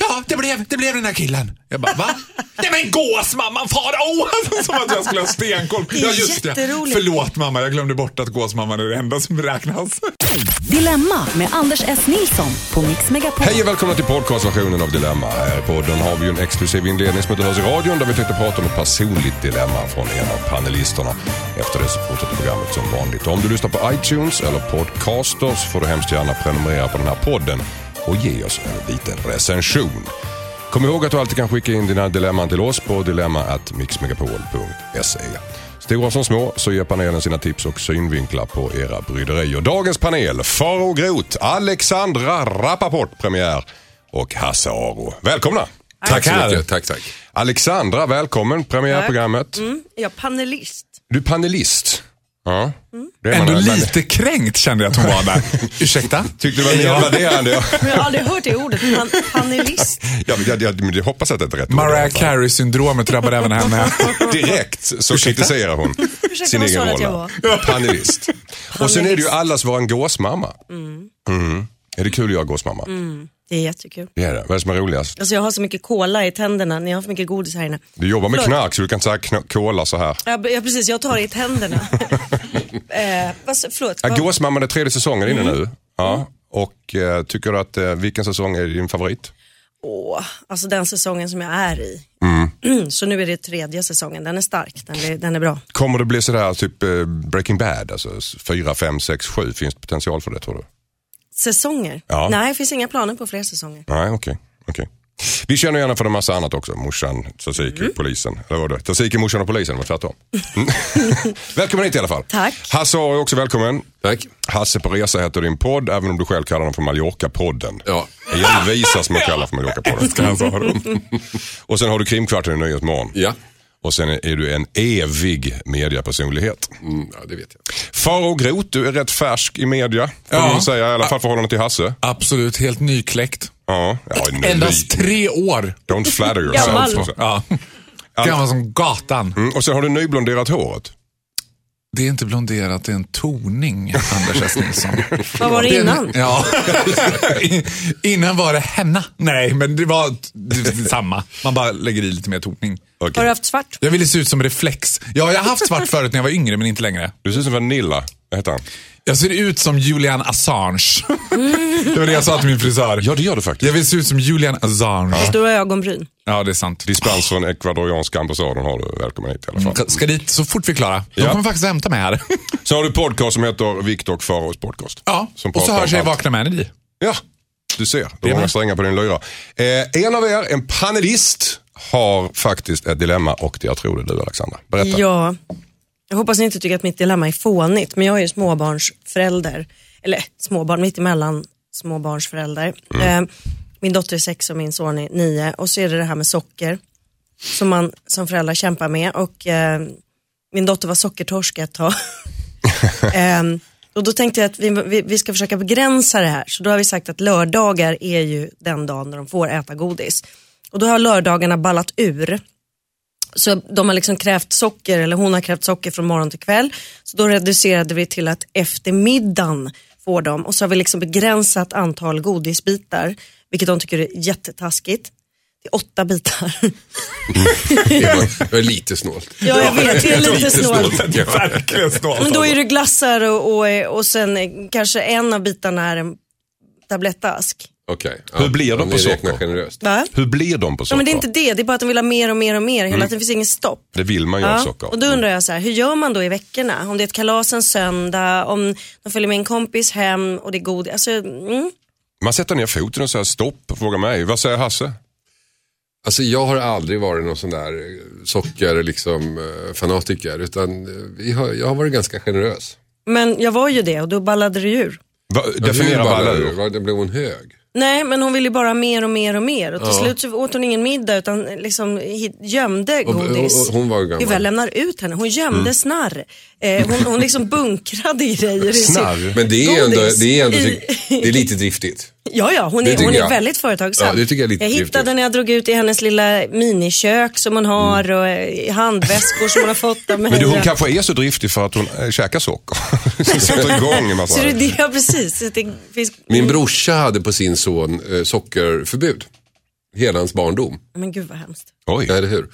Ja, det blev, det blev den här killen. Jag bara, va? Nej men gåsmamman Farao! Som att jag skulle ha stenkoll. Det är Ja, just det. jätteroligt. Förlåt mamma, jag glömde bort att gåsmamman är det enda som räknas. Dilemma med Anders S. Nilsson på Mix Megapol. Hej och välkomna till podcastversionen av Dilemma. Här i podden har vi en exklusiv inledning som inte hörs i radion där vi tänkte prata om ett personligt dilemma från en av panelisterna. Efter det så fortsätter programmet som vanligt. Om du lyssnar på iTunes eller Podcaster så får du hemskt gärna prenumerera på den här podden och ge oss en liten recension. Kom ihåg att du alltid kan skicka in dina dilemman till oss på dilemma.mixmegapol.se. Stora som små så ger panelen sina tips och synvinklar på era bryderier. Dagens panel, Faro Groth, Alexandra Rappaport premiär och Hasse Aro. Välkomna! Tack så mycket. Tack, tack. Alexandra, välkommen premiärprogrammet. Mm, jag är panelist. Du är panelist. Ja. Det är Ändå man- lite kränkt kände jag att hon var där. Ursäkta? Tyckte du var nedvärderande? Ja, Men jag har aldrig hört det ordet. Pan panelist. ja, jag, jag, men jag hoppas att det är rätt Mariah. Carey-syndromet drabbar även henne. Direkt så kritiserar hon sin vad sa egen roll. jag. Panelist. Och sen är det ju allas våran gåsmamma. Mm. Är det kul att göra gåsmamma? Det är jättekul. Det är det. Vad är det som är roligast? Alltså jag har så mycket cola i tänderna jag har för mycket godis här inne. Du jobbar med Förlåt. knark så du kan inte säga kola så här. Ja, ja precis, jag tar det i tänderna. eh, vad, sa- förlåt. Ja, vad- Gåsmamman är tredje säsongen inne nu. Ja. Och eh, tycker du att eh, vilken säsong är din favorit? Åh, alltså den säsongen som jag är i. så nu är det tredje säsongen. Den är stark, den är, den är bra. Kommer det bli sådär typ eh, Breaking Bad? Alltså 4, 5, 6, 7. Finns det potential för det tror du? Säsonger? Ja. Nej, det finns inga planer på fler säsonger. Nej, okej. okej. Vi känner gärna för en massa annat också. Morsan, tzatziki, Mm. polisen. Eller vad var det? Tzatziki, morsan och polisen, var tvärtom. välkommen hit i alla fall. Tack. Hasse är också välkommen. Tack. Hasse på resa heter din podd, även om du själv kallar den för Mallorca-podden. Ja. Det är envisa som jag kallar för Mallorca-podden. och sen har du Krimkvarten i Nyhetsmorgon. Ja. Och sen är du en evig mediapersonlighet. Mm, ja, det vet jag. Faro Groth, du är rätt färsk i media. Får Ja. man säga, i alla fall förhållande till Hasse. Absolut, helt nykläckt. Ja, ja nu, Endast tre år. Don't flatter Gammal. yourself. Ja. Gammal som gatan. Mm, och sen har du nyblonderat håret. Det är inte blonderat, det är en toning, Anders S. Nilsson. Vad var det innan? Ja. innan var det henna. Nej, men det var samma. Man bara lägger i lite mer toning. Okej. Har du haft svart? Jag ville se ut som reflex. Ja, jag har haft svart förut när jag var yngre, men inte längre. Du ser ut som Vanilla. Vad heter han? Jag ser ut som Julian Assange. Det var det jag sa till min frisör. Ja, det gör du faktiskt. Jag vill se ut som Julian Assange. Stora ögonbryn. Ja, det är sant. Dispens från ekvadorianska ambassaden har du. Välkommen hit i alla fall. Ska dit så fort vi är klara. De Ja. kommer faktiskt hämta mig här. Så har du podcast som heter Viktor och Faros podcast. Ja, Som och så hörs jag i. Vakna med i. Ja, du ser. Är har med. strängar på din lyra. Eh, en av er, en panelist, har faktiskt ett dilemma och det jag tror det är du Alexandra. Berätta. Ja, jag hoppas ni inte tycker att mitt dilemma är fånigt, men jag är ju småbarnsförälder. Eller småbarn, mitt emellan småbarnsförälder. Eh, min dotter är sex och min son är nio. Och så är det det här med socker som man som föräldrar kämpar med. Och eh, min dotter var sockertorsk ett tag. eh, och då tänkte jag att vi, vi, vi ska försöka begränsa det här. Så då har vi sagt att lördagar är ju den dagen när de får äta godis. Och då har lördagarna ballat ur. Så de har liksom krävt socker, eller hon har krävt socker från morgon till kväll. Så då reducerade vi till att efter middagen får de och så har vi liksom begränsat antal godisbitar, vilket de tycker är jättetaskigt. Det är åtta bitar. Det var, det var lite snålt. ja, jag vet, det är lite snålt. Det är verkligen snålt. Men då är det glassar och, och, och sen kanske en av bitarna är en tablettask. Okej. Hur blir de på socker? generöst. Va? Hur blir de på Ja, socker? men det är inte det, det är bara att de vill ha mer och mer och mer. Hela tiden finns ingen stopp. Det vill man ju av socker. Och då undrar jag så här, hur gör man då i veckorna? Om det är ett kalas en söndag, om de följer med en kompis hem och det är god, alltså, mm. Man sätter ner foten och säger stopp och frågar mig. Vad säger Hasse? Alltså jag har aldrig varit någon sån där eh, socker liksom, eh, fanatiker. Utan eh, har, jag har varit ganska generös. Men jag var ju det och då ballade det ur. Va, definiera ballar ur. Det blev hon hög. Nej, men hon ville bara mer och mer och mer. Och till Ja. slut så åt hon ingen middag utan liksom gömde Och- och- godis. och hon var gammal. Jag lämnar ut henne. Hon gömde Mm. snarr. Eh, hon, hon liksom bunkrade grejer i sin... Men det är ändå, godis det är, ändå det är lite driftigt. Ja, ja, hon är, hon är väldigt företagsam. Ja, det tycker jag är lite jag driftigt. hittade när jag drog ut i hennes lilla minikök som hon har och eh, handväskor som hon har fått av mig. Men du, hon kanske är så driftig för att hon äh, käkar socker. Sätter igång en massa... Så det ja, precis. Det finns... Min brorsa hade på sin son eh, sockerförbud. Hela hans barndom. Men gud vad hemskt. Oj. Ja, eller hur?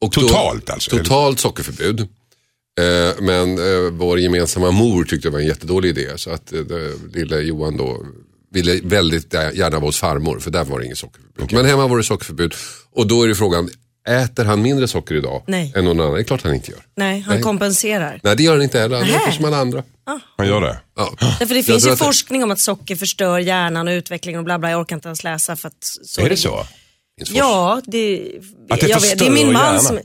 Och Totalt alltså? Totalt sockerförbud. Eh, men eh, vår gemensamma mor tyckte det var en jättedålig idé. Så att eh, lille Johan då ville väldigt gärna vara hos farmor. För där var det inget sockerförbud. Men hemma var det sockerförbud. Och då är det frågan, äter han mindre socker idag Nej. än någon annan? Det är klart han inte gör. Nej, han Nej. kompenserar. Nej det gör han inte heller. Han äter som alla andra. Han gör det? Ja. Därför det finns ju det- forskning om att socker förstör hjärnan och utvecklingen och bla bla. Jag orkar inte ens läsa för att så Är det så? Ja, det, Att det jag vet, det är min man hjärnan? som...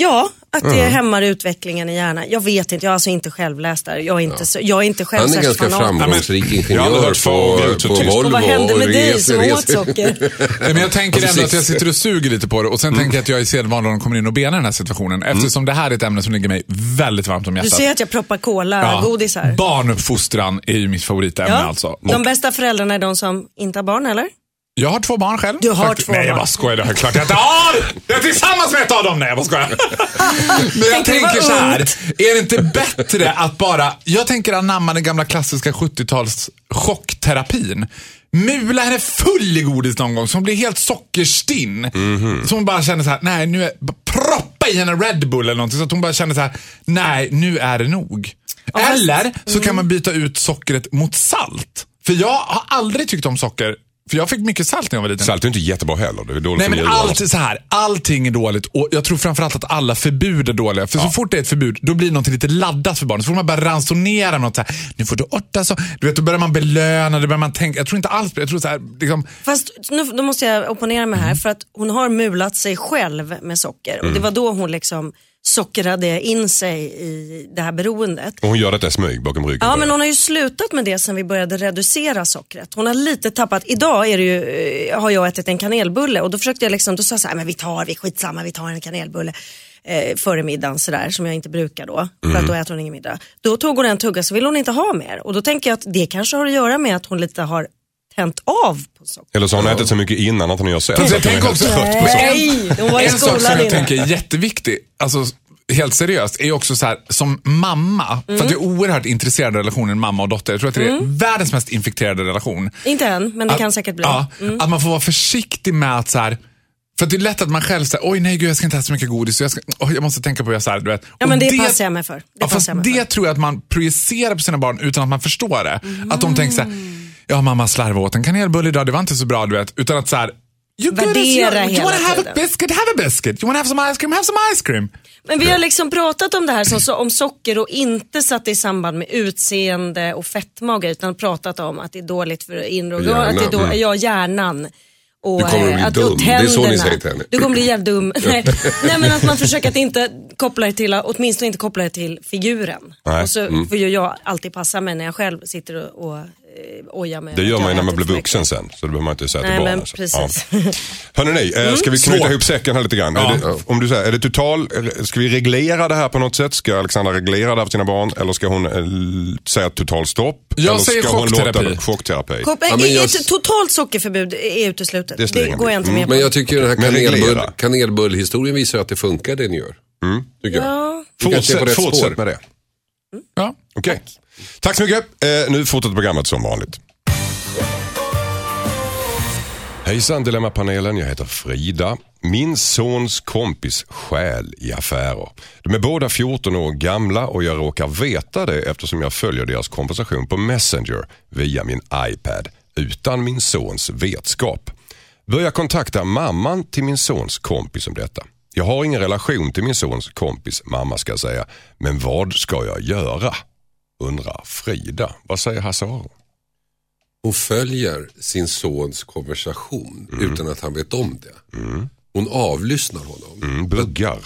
Ja, att det Mm. hämmar utvecklingen i hjärnan. Jag vet inte, jag har alltså inte själv läst där. Jag är inte, så, jag är inte själv Han är ganska fanat. framgångsrik Jag har aldrig ingenjör på, på tyst. Volvo. Och vad hände med dig som åt socker? Nej, men jag tänker Ja, ändå att jag sitter och suger lite på det och sen tänker jag att jag i sedvanlig kommer in och benar den här situationen. Eftersom det här är ett ämne som ligger mig väldigt varmt om Du hjärtat. ser att jag proppar cola, godisar. Barnuppfostran är ju mitt favoritämne Ja. alltså. Och De bästa föräldrarna är de som inte har barn, eller? Jag har två barn själv. Du har Faktiskt. två Nej, jag barn. bara skojar. Det är klart jag inte har! Jag är tillsammans med ett av dem! Nej, jag bara skojar. Men jag tänker så här. Är det inte bättre att bara... Jag tänker anamma den gamla klassiska 70-tals chockterapin. Mula henne full i godis någon gång så hon blir helt sockerstinn. Mhm. Så hon bara känner så här, nej nu är... Proppa i henne Red Bull eller någonting så att hon bara känner så här, nej nu är det nog. Eller så kan man byta ut sockret mot salt. För jag har aldrig tyckt om socker. För jag fick mycket salt när jag var liten. Salt är inte jättebra heller. Det är dåligt Nej men allt är så här. allting är dåligt och jag tror framförallt att alla förbud är dåliga. För så fort det är ett förbud, då blir något lite laddat för barnen. Så får man bara ransonera med något så här, nu får du åtta så. Du vet, då börjar man belöna, då börjar man tänka. Jag tror inte alls jag tror så här, liksom, Fast nu, då måste jag opponera mig här för att hon har mulat sig själv med socker. Mm. Och det var då hon liksom sockrade in sig i det här beroendet. Och hon gör detta smyg bakom ryggen. Ja men hon har ju slutat med det sen vi började reducera sockret. Hon har lite tappat, idag är det ju, eh, har jag ätit en kanelbulle och då försökte jag liksom, då sa jag så här, men vi tar, vi skitsamma, vi tar en kanelbulle eh, före middagen sådär som jag inte brukar då. För Mm. att då äter hon ingen middag. Då tog hon en tugga så vill hon inte ha mer och då tänker jag att det kanske har att göra med att hon lite har tänt av på socker. Eller så har hon ätit så mycket innan att hon gör så jag tänker också- trött på socker. Nej, hon var i en sak som jag innan. tänker är jätteviktig, alltså helt seriöst, är också så här som mamma, för Mm. att jag är oerhört intresserad av relationen mamma och dotter. Jag tror att det är världens mest infekterade relation. Inte än, men det Att- kan säkert bli. Ja, Mm. Att man får vara försiktig med att så här, för att det är lätt att man själv säger, oj nej gud jag ska inte äta så mycket godis, jag, ska, oj, jag måste tänka på att göra så här, du vet. Ja men det, passar jag mig för. Det ja, fast jag det för. tror jag att man projicerar på sina barn utan att man förstår det. Att de tänker så här, ja mamma slarvade åt en kanelbulle idag, det var inte så bra du vet. Utan att så här, you good Värdera you, you hela wanna have a tiden. biscuit, have a biscuit. You wanna have some ice cream, have some ice cream. Men vi har liksom pratat om det här som, så, om socker och inte satt det i samband med utseende och fetma och grejer, utan pratat om att det är dåligt för inre Hjärnan, att det är då, mm. ja, hjärnan. Och, Du kommer att bli eh, att, dum. och Det är så ni tänderna. säger till henne. Du kommer bli jävligt dum. Nej. Nej men att man försöker att inte koppla det till, åtminstone inte koppla det till figuren. Nej. Och så Mm. får ju jag alltid passa mig när jag själv sitter och, och eh, ojar mig. Det gör man ju jag när man blir vuxen sen. Så det behöver man inte säga till Nej, barnen. men så. precis. Ja. Hörrni, eh, ska vi knyta ihop säcken här lite grann? Ja. Är det, om du säger, är det total, ska vi reglera det här på något sätt? Ska Alexandra reglera det här för sina barn? Eller ska hon eh, l- säga total stopp? Jag eller säger ska hon chockterapi. låta- Chockterapi. Kop- Ja, men jag- Ett totalt sockerförbud är uteslutet. Det Det, går jag inte med på. Men jag tycker den här kanelbull, kanelbullhistorien visar att det funkar det ni gör. Tycker jag. Ja. På Fortsätt, fortsätt med det. Ja. Okej. Tack så mycket. Eh, nu fortsätter programmet som vanligt. Hejsan Dilemmapanelen, jag heter Frida. Min sons kompis stjäl i affärer. De är båda 14 år gamla och jag råkar veta det eftersom jag följer deras konversation på Messenger via min iPad utan min sons vetskap. Börjar kontakta mamman till min sons kompis om detta. Jag har ingen relation till min sons kompis mamma ska jag säga. Men vad ska jag göra? Undrar Frida. Vad säger Hasse Aro? Hon följer sin sons konversation utan att han vet om det. Hon avlyssnar honom. Mm, buggar.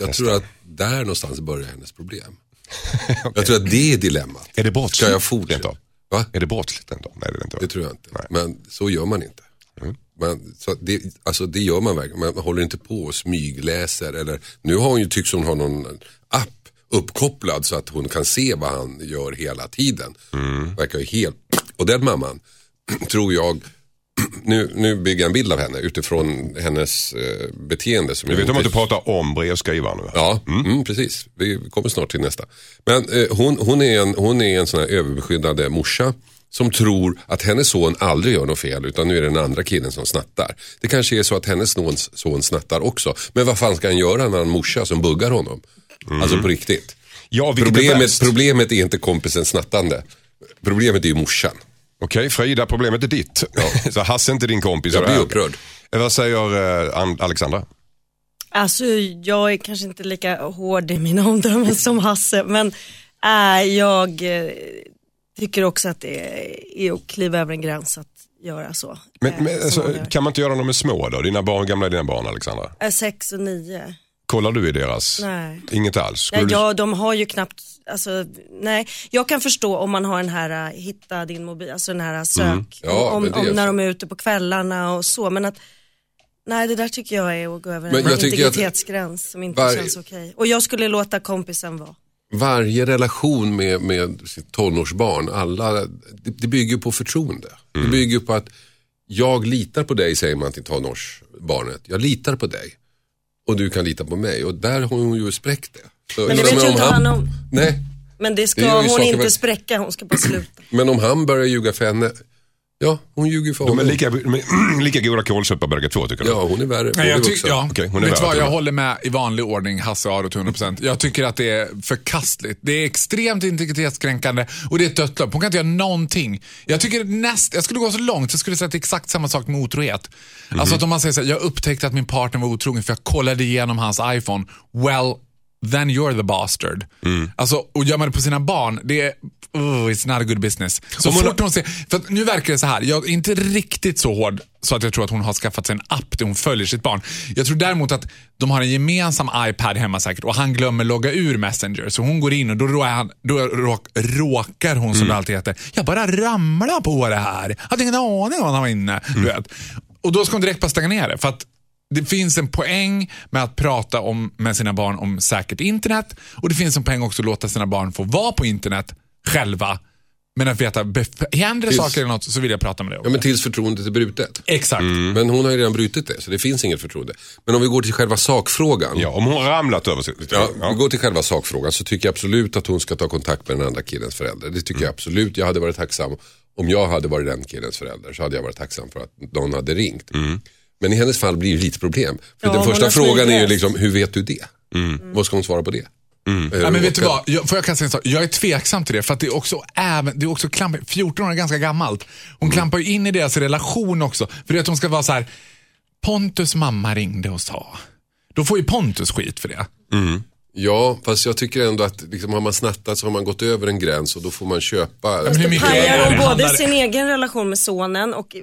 Jag tror att där någonstans börjar hennes problem. Jag tror att det är dilemmat. Är det brottsligt? Ska jag fortsätta? Va? Är det brottsligt ändå? Nej det är inte. Det tror jag inte. Men så gör man inte. Man, så det, alltså det gör man verkligen. Man håller inte på och smygläser. Eller, nu har hon ju, tycks hon ha någon app uppkopplad så att hon kan se vad han gör hela tiden. Verkar ju helt... Och den mamman tror jag, nu, nu bygger jag en bild av henne utifrån hennes eh, beteende. Som jag vet om inte- att du pratar om brevskrivaren nu? Ja, mm. precis. Vi kommer snart till nästa. Men eh, hon, hon, är en, hon är en sån här överbeskyddande morsa som tror att hennes son aldrig gör något fel utan nu är det den andra killen som snattar. Det kanske är så att hennes son, snattar också. Men vad fan ska han göra när han morsa som buggar honom? Alltså på riktigt. Ja, vilket är Problemet, problemet är inte kompisen snattande. Problemet är ju morsan. Okej, Frida, problemet är ditt. Så Hasse är inte din kompis. Jag blir upprörd. Eh, Vad säger eh, An- Alexandra? Alltså jag är kanske inte lika hård i mina omdömen som Hasse men äh, jag eh, tycker också att det är att kliva över en gräns att göra så. Men, men, alltså, gör. kan man inte göra dem med små då? Dina barn, gamla är dina barn Alexandra? Äh, Sex och nio. Kollar du i deras? Nej. Inget alls? Skulle Nej, ja, de har ju knappt, alltså, nej. Jag kan förstå om man har den här äh, hitta din mobil, alltså den här äh, sök, Mm. Ja, om, är om när de är ute på kvällarna och så. Men att, nej det där tycker jag är att gå över Men en tycker att integritetsgräns som inte var- känns okej. Och jag skulle låta kompisen vara. Varje relation med, med sitt tonårsbarn, alla, det, det bygger på förtroende. Det bygger på att jag litar på dig säger man till tonårsbarnet. Jag litar på dig. Och du kan lita på mig. Och där har hon ju spräckt det. Så, Men det vet ju inte han om. Nej, Men det Det ska ju hon inte väl- spräcka, hon ska bara sluta. men om han börjar ljuga för henne, ja hon ljuger för De är honom. lika, de är lika goda kålsupar båda två tycker du? Ja, hon är värre. Hon Nej, jag, vuxen. tyck, ja. Okej, hon är Vet du värd vad, jag håller med i vanlig ordning Hasse Aro till 100%. Jag tycker att det är förkastligt. Det är extremt integritetskränkande och det är ett dött lopp. Hon kan inte göra någonting. Jag tycker näst, jag skulle gå så långt, jag skulle säga att det är exakt samma sak med otrohet. Alltså att om man säger så här, jag upptäckte att min partner var otrogen för jag kollade igenom hans iPhone. Well, then you're the bastard. Alltså, och gör man det på sina barn, det är, oh, it's not a good business. Så Om fort hon ser, för nu verkar det så här, jag är inte riktigt så hård så att jag tror att hon har skaffat sig en app där hon följer sitt barn. Jag tror däremot att de har en gemensam iPad hemma säkert och han glömmer logga ur Messenger. Så hon går in och då, rå- han, då råk, råkar hon som det alltid heter, jag bara ramlar på det här. Jag hade ingen aning om han var inne. Vet. Och då ska hon direkt bara stänga ner det. För att det finns en poäng med att prata om, med sina barn om säkert internet och det finns en poäng också att låta sina barn få vara på internet själva. Men att veta, händer det saker eller något så vill jag prata med dig. Ja, men tills förtroendet är brutet. Exakt. Men hon har ju redan brutit det, så det finns inget förtroende. Men om vi går till själva sakfrågan. Ja, om hon har ramlat över sig. Ja, vi går till själva sakfrågan så tycker jag absolut att hon ska ta kontakt med den andra killens förälder. Det tycker jag absolut. Jag hade varit tacksam. Om jag hade varit den killens förälder så hade jag varit tacksam för att någon hade ringt. Men i hennes fall blir det lite problem. För Ja, den första frågan är ju liksom, hur vet du det? Vad ska hon svara på det? Eh, Ja, men vet du vad? Jag, får jag kan säga en sak? Jag är tveksam till det för att det är också, även, det är också klamp, 14 år är ganska gammalt. Hon klampar ju in i deras relation också. För det är att hon ska vara så här. Pontus mamma ringde och sa. Då får ju Pontus skit för det. Ja, fast jag tycker ändå att liksom, har man snattat så har man gått över en gräns och då får man köpa. men hur mycket är Pajar det? hon både Handlar- sin egen relation med sonen och,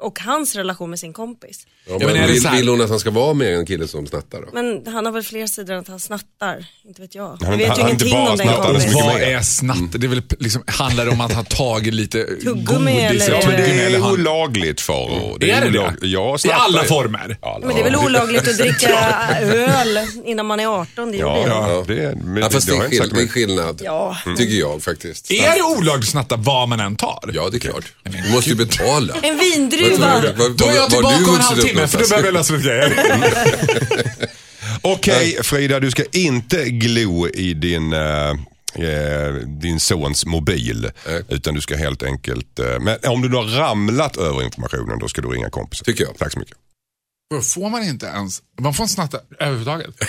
och hans relation med sin kompis. Ja, men men är det vill, vill hon att han ska vara med en kille som snattar då? Men han har väl fler sidor än att han snattar, inte vet jag. Han- vet han- ju ingenting bara om den är kompisen. Vad är snatt? Det är väl liksom, handlar det om att ha tagit lite Tuggummi godis? eller- Ja, men det är olagligt Faro. Är det det? olag- Ja, I alla former? Men det är väl olagligt att dricka öl innan man är 18, det Ja. Ja. Det, är- men Ja, fast det har är, jag inte skill- sagt det är mig. skillnad, Ja. tycker jag faktiskt. Är det olagligt att snatta vad man än tar? Ja, det är klart. Du måste ju betala. En vindruva. Då är jag var tillbaka du om en upp halvtimme för då någonstans? behöver jag lösa lite grejer. Okej Frida, du ska inte glo i din, eh, eh, din sons mobil. Nej. Utan du ska helt enkelt, eh, men om du då har ramlat över informationen då ska du ringa kompisen. Tycker jag. Tack så mycket. Får man inte ens, man får inte snatta överhuvudtaget?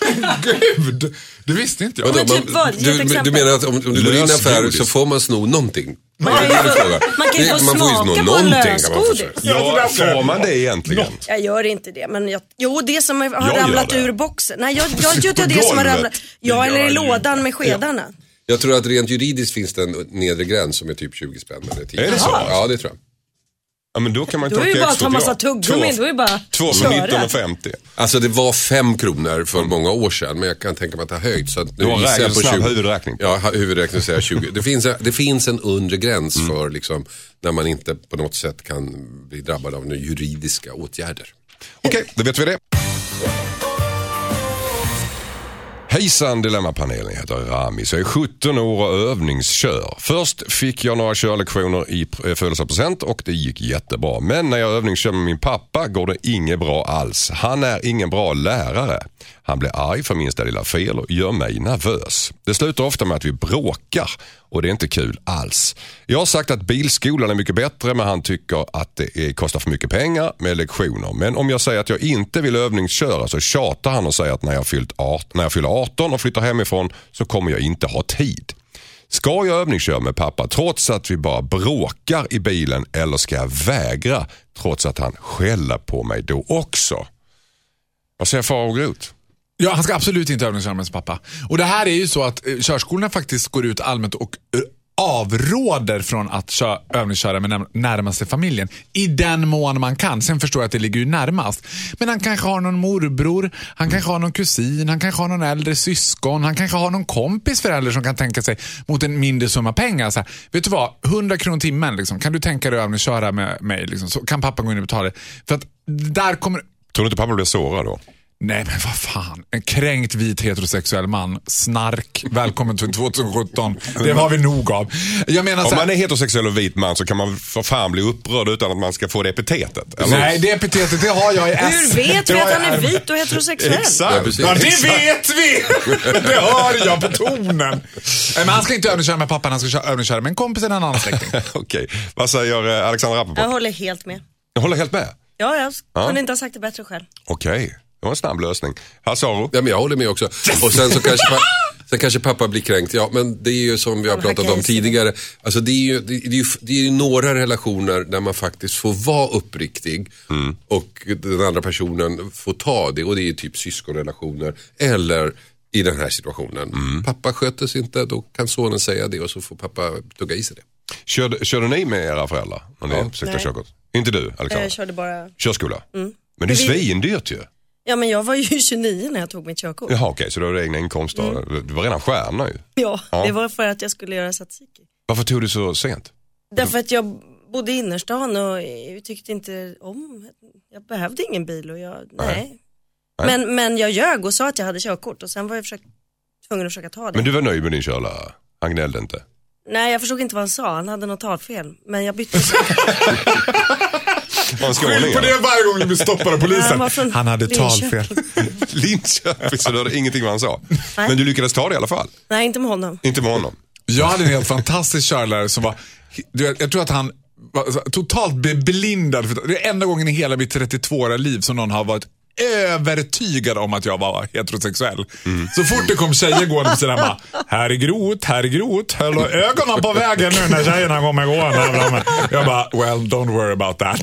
Gud, det visste inte jag. Vadå, Men typ man, du, du menar att om, om du går in i en affär så får man sno någonting? Man kan ju få- man får ju smaka sno på någonting. Ja, får man det egentligen? Jag gör inte det, men jag, jo det som har Jag ramlat det. ur boxen. Nej, jag, jag gör På inte det som har ramlat. Ja, eller i lådan med skedarna. Jag tror att rent juridiskt finns det en nedre gräns som är typ 20 spänn eller 10. Är det så? Ja, det tror jag. Ja, men då kan man Då ta är det ju bara att ta massa tuggummin, då är det bara Två för köra. 19,50. Alltså det var fem kronor för många år sedan men jag kan tänka mig att det har höjts. Så att nu Du har jag räknat på snabb 20. huvudräkning. Ja, ha- huvudräkning säger jag 20. Det finns, det finns en undre gräns Mm. för liksom, när man inte på något sätt kan bli drabbad av några juridiska åtgärder. Okej, då vet vi det. Hejsan Dilemmapanelen, jag heter Ramis. Jag är 17 år och övningskör. Först fick jag några körlektioner i eh, födelsedagspresent och det gick jättebra. Men när jag övningskör med min pappa går det inget bra alls. Han är ingen bra lärare. Han blir arg för minsta lilla fel och gör mig nervös. Det slutar ofta med att vi bråkar och det är inte kul alls. Jag har sagt att bilskolan är mycket bättre men han tycker att det kostar för mycket pengar med lektioner. Men om jag säger att jag inte vill övningsköra så tjatar han och säger att när jag, fyllt 18, när jag fyller 18 och flyttar hemifrån så kommer jag inte ha tid. Ska jag övningsköra med pappa trots att vi bara bråkar i bilen eller ska jag vägra trots att han skäller på mig då också? Vad säger far och Groth? Ja, han ska absolut inte övningsköra med sin pappa. Och det här är ju så att eh, körskolorna faktiskt går ut allmänt och eh, avråder från att kö- övningsköra med närmaste familjen. I den mån man kan. Sen förstår jag att det ligger ju närmast. Men han kanske har någon morbror, han kanske har någon kusin, han kanske har någon äldre syskon, han kanske har någon kompis förälder som kan tänka sig mot en mindre summa pengar. Så här, vet du vad, 100 kronor timmen, liksom. kan du tänka dig att övningsköra med mig? Liksom? Så kan pappa gå in och betala det. För att där kommer Tror du inte pappa blir sårad då? Nej men vad fan. En kränkt vit heterosexuell man. Snark. Välkommen till 2017. Det har vi nog av. Jag menar så Om här, man är heterosexuell och vit man så kan man för fan bli upprörd utan att man ska få det epitetet. eller? Nej, det epitetet det har jag i S. Hur vet vi att jag han är vit och heterosexuell? Exakt. Ja. Ja, det Exakt. vet vi! Det hör jag på tonen. Men han ska inte övningsköra med pappan, han ska köra- övningsköra med en kompis eller en annan släkting. Okej, vad säger eh, Alexandra Jag Rappaport? håller helt med. Jag håller helt med. Ja, jag kunde inte ha sagt det bättre själv. Okej, det var en snabb lösning. Hassaro? Ja, men jag håller med också. Och sen så kanske, pa- sen kanske pappa blir kränkt. Ja, men det är ju som vi har Ja, pratat om tidigare. Alltså det är ju, det, är ju, det är ju några relationer där man faktiskt får vara uppriktig och den andra personen får ta det. Och det är typ syskonrelationer eller i den här situationen. Pappa sköter sig inte, då kan sonen säga det och så får pappa tugga i sig det. Körde, körde ni med era föräldrar när ni sökte Nej. körkort? Inte du Alexandra? Jag körde bara... Körskola? Men det är svindyrt ju. Ja, men jag var ju 29 när jag tog mitt körkort. Jaha okej, så du hade egna inkomster. Du var redan stjärna ju. Ja, Ja. det var för att jag skulle göra tzatziki. Varför tog du så sent? Därför att jag bodde i innerstan och jag tyckte inte om, jag behövde ingen bil och jag, nej. Nej. Men, men jag ljög och sa att jag hade körkort och sen var jag försökt, tvungen att försöka ta det. Men du var nöjd med din körlärare? Han gnällde inte? Nej, jag förstod inte vad han sa, han hade något talfel. Men jag bytte. Skyll på det varje gång du blir stoppad av polisen. Han hade talfel. Linköping, så du hörde ingenting vad han sa. Nej. Men du lyckades ta det i alla fall? Nej, inte med honom. Inte med honom? Jag hade en helt fantastisk körlärare som var, du jag tror att han var totalt beblindad. Det är enda gången i hela mitt 32-åriga liv som någon har varit övertygad om att jag var heterosexuell. Så fort det kom tjejer gående på sidan bara, här är grot, här är grot, höll ögonen på vägen nu när tjejerna kommer gående. Jag bara, well don't worry about that.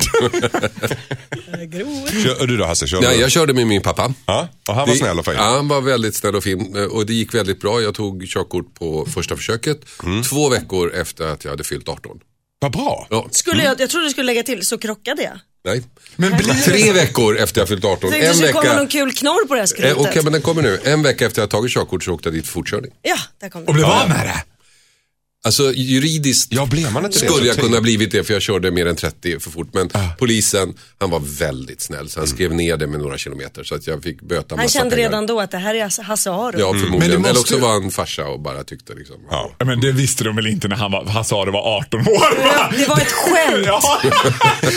Kör, du då Hasse? Körde Nej, jag körde med min pappa. Ja, och han var Det- snäll och fin? Ja, han var väldigt snäll och fin. eh, Och det gick väldigt bra. Jag tog körkort på första försöket. Mm. Två veckor efter att jag hade fyllt 18. Vad bra. Ja, Skulle jag, jag trodde du skulle lägga till, så krockade jag. Nej. Men blir Tre veckor efter jag fyllt 18. Jag tänkte En vecka... någon kul knorr på det här Eh, skrotet. Okej, men den kommer nu. En vecka efter jag tagit körkort så åkte jag dit för fortkörning. Ja, där kom Och det. blev av med det? Alltså juridiskt Ja, blev man inte det skulle så jag tidigt? kunna blivit det för jag körde mer än 30 för fort. Men polisen, han var väldigt snäll så han skrev ner det med några kilometer så att jag fick böta Han kände pengar. redan då att det här är Hasse Aro. Ja, Men förmodligen. det måste Eller också var han farsa och bara tyckte liksom. Ja. Ja, men det visste de väl inte när han, var, sa det var 18 år? va? Det var ett skämt. Ja.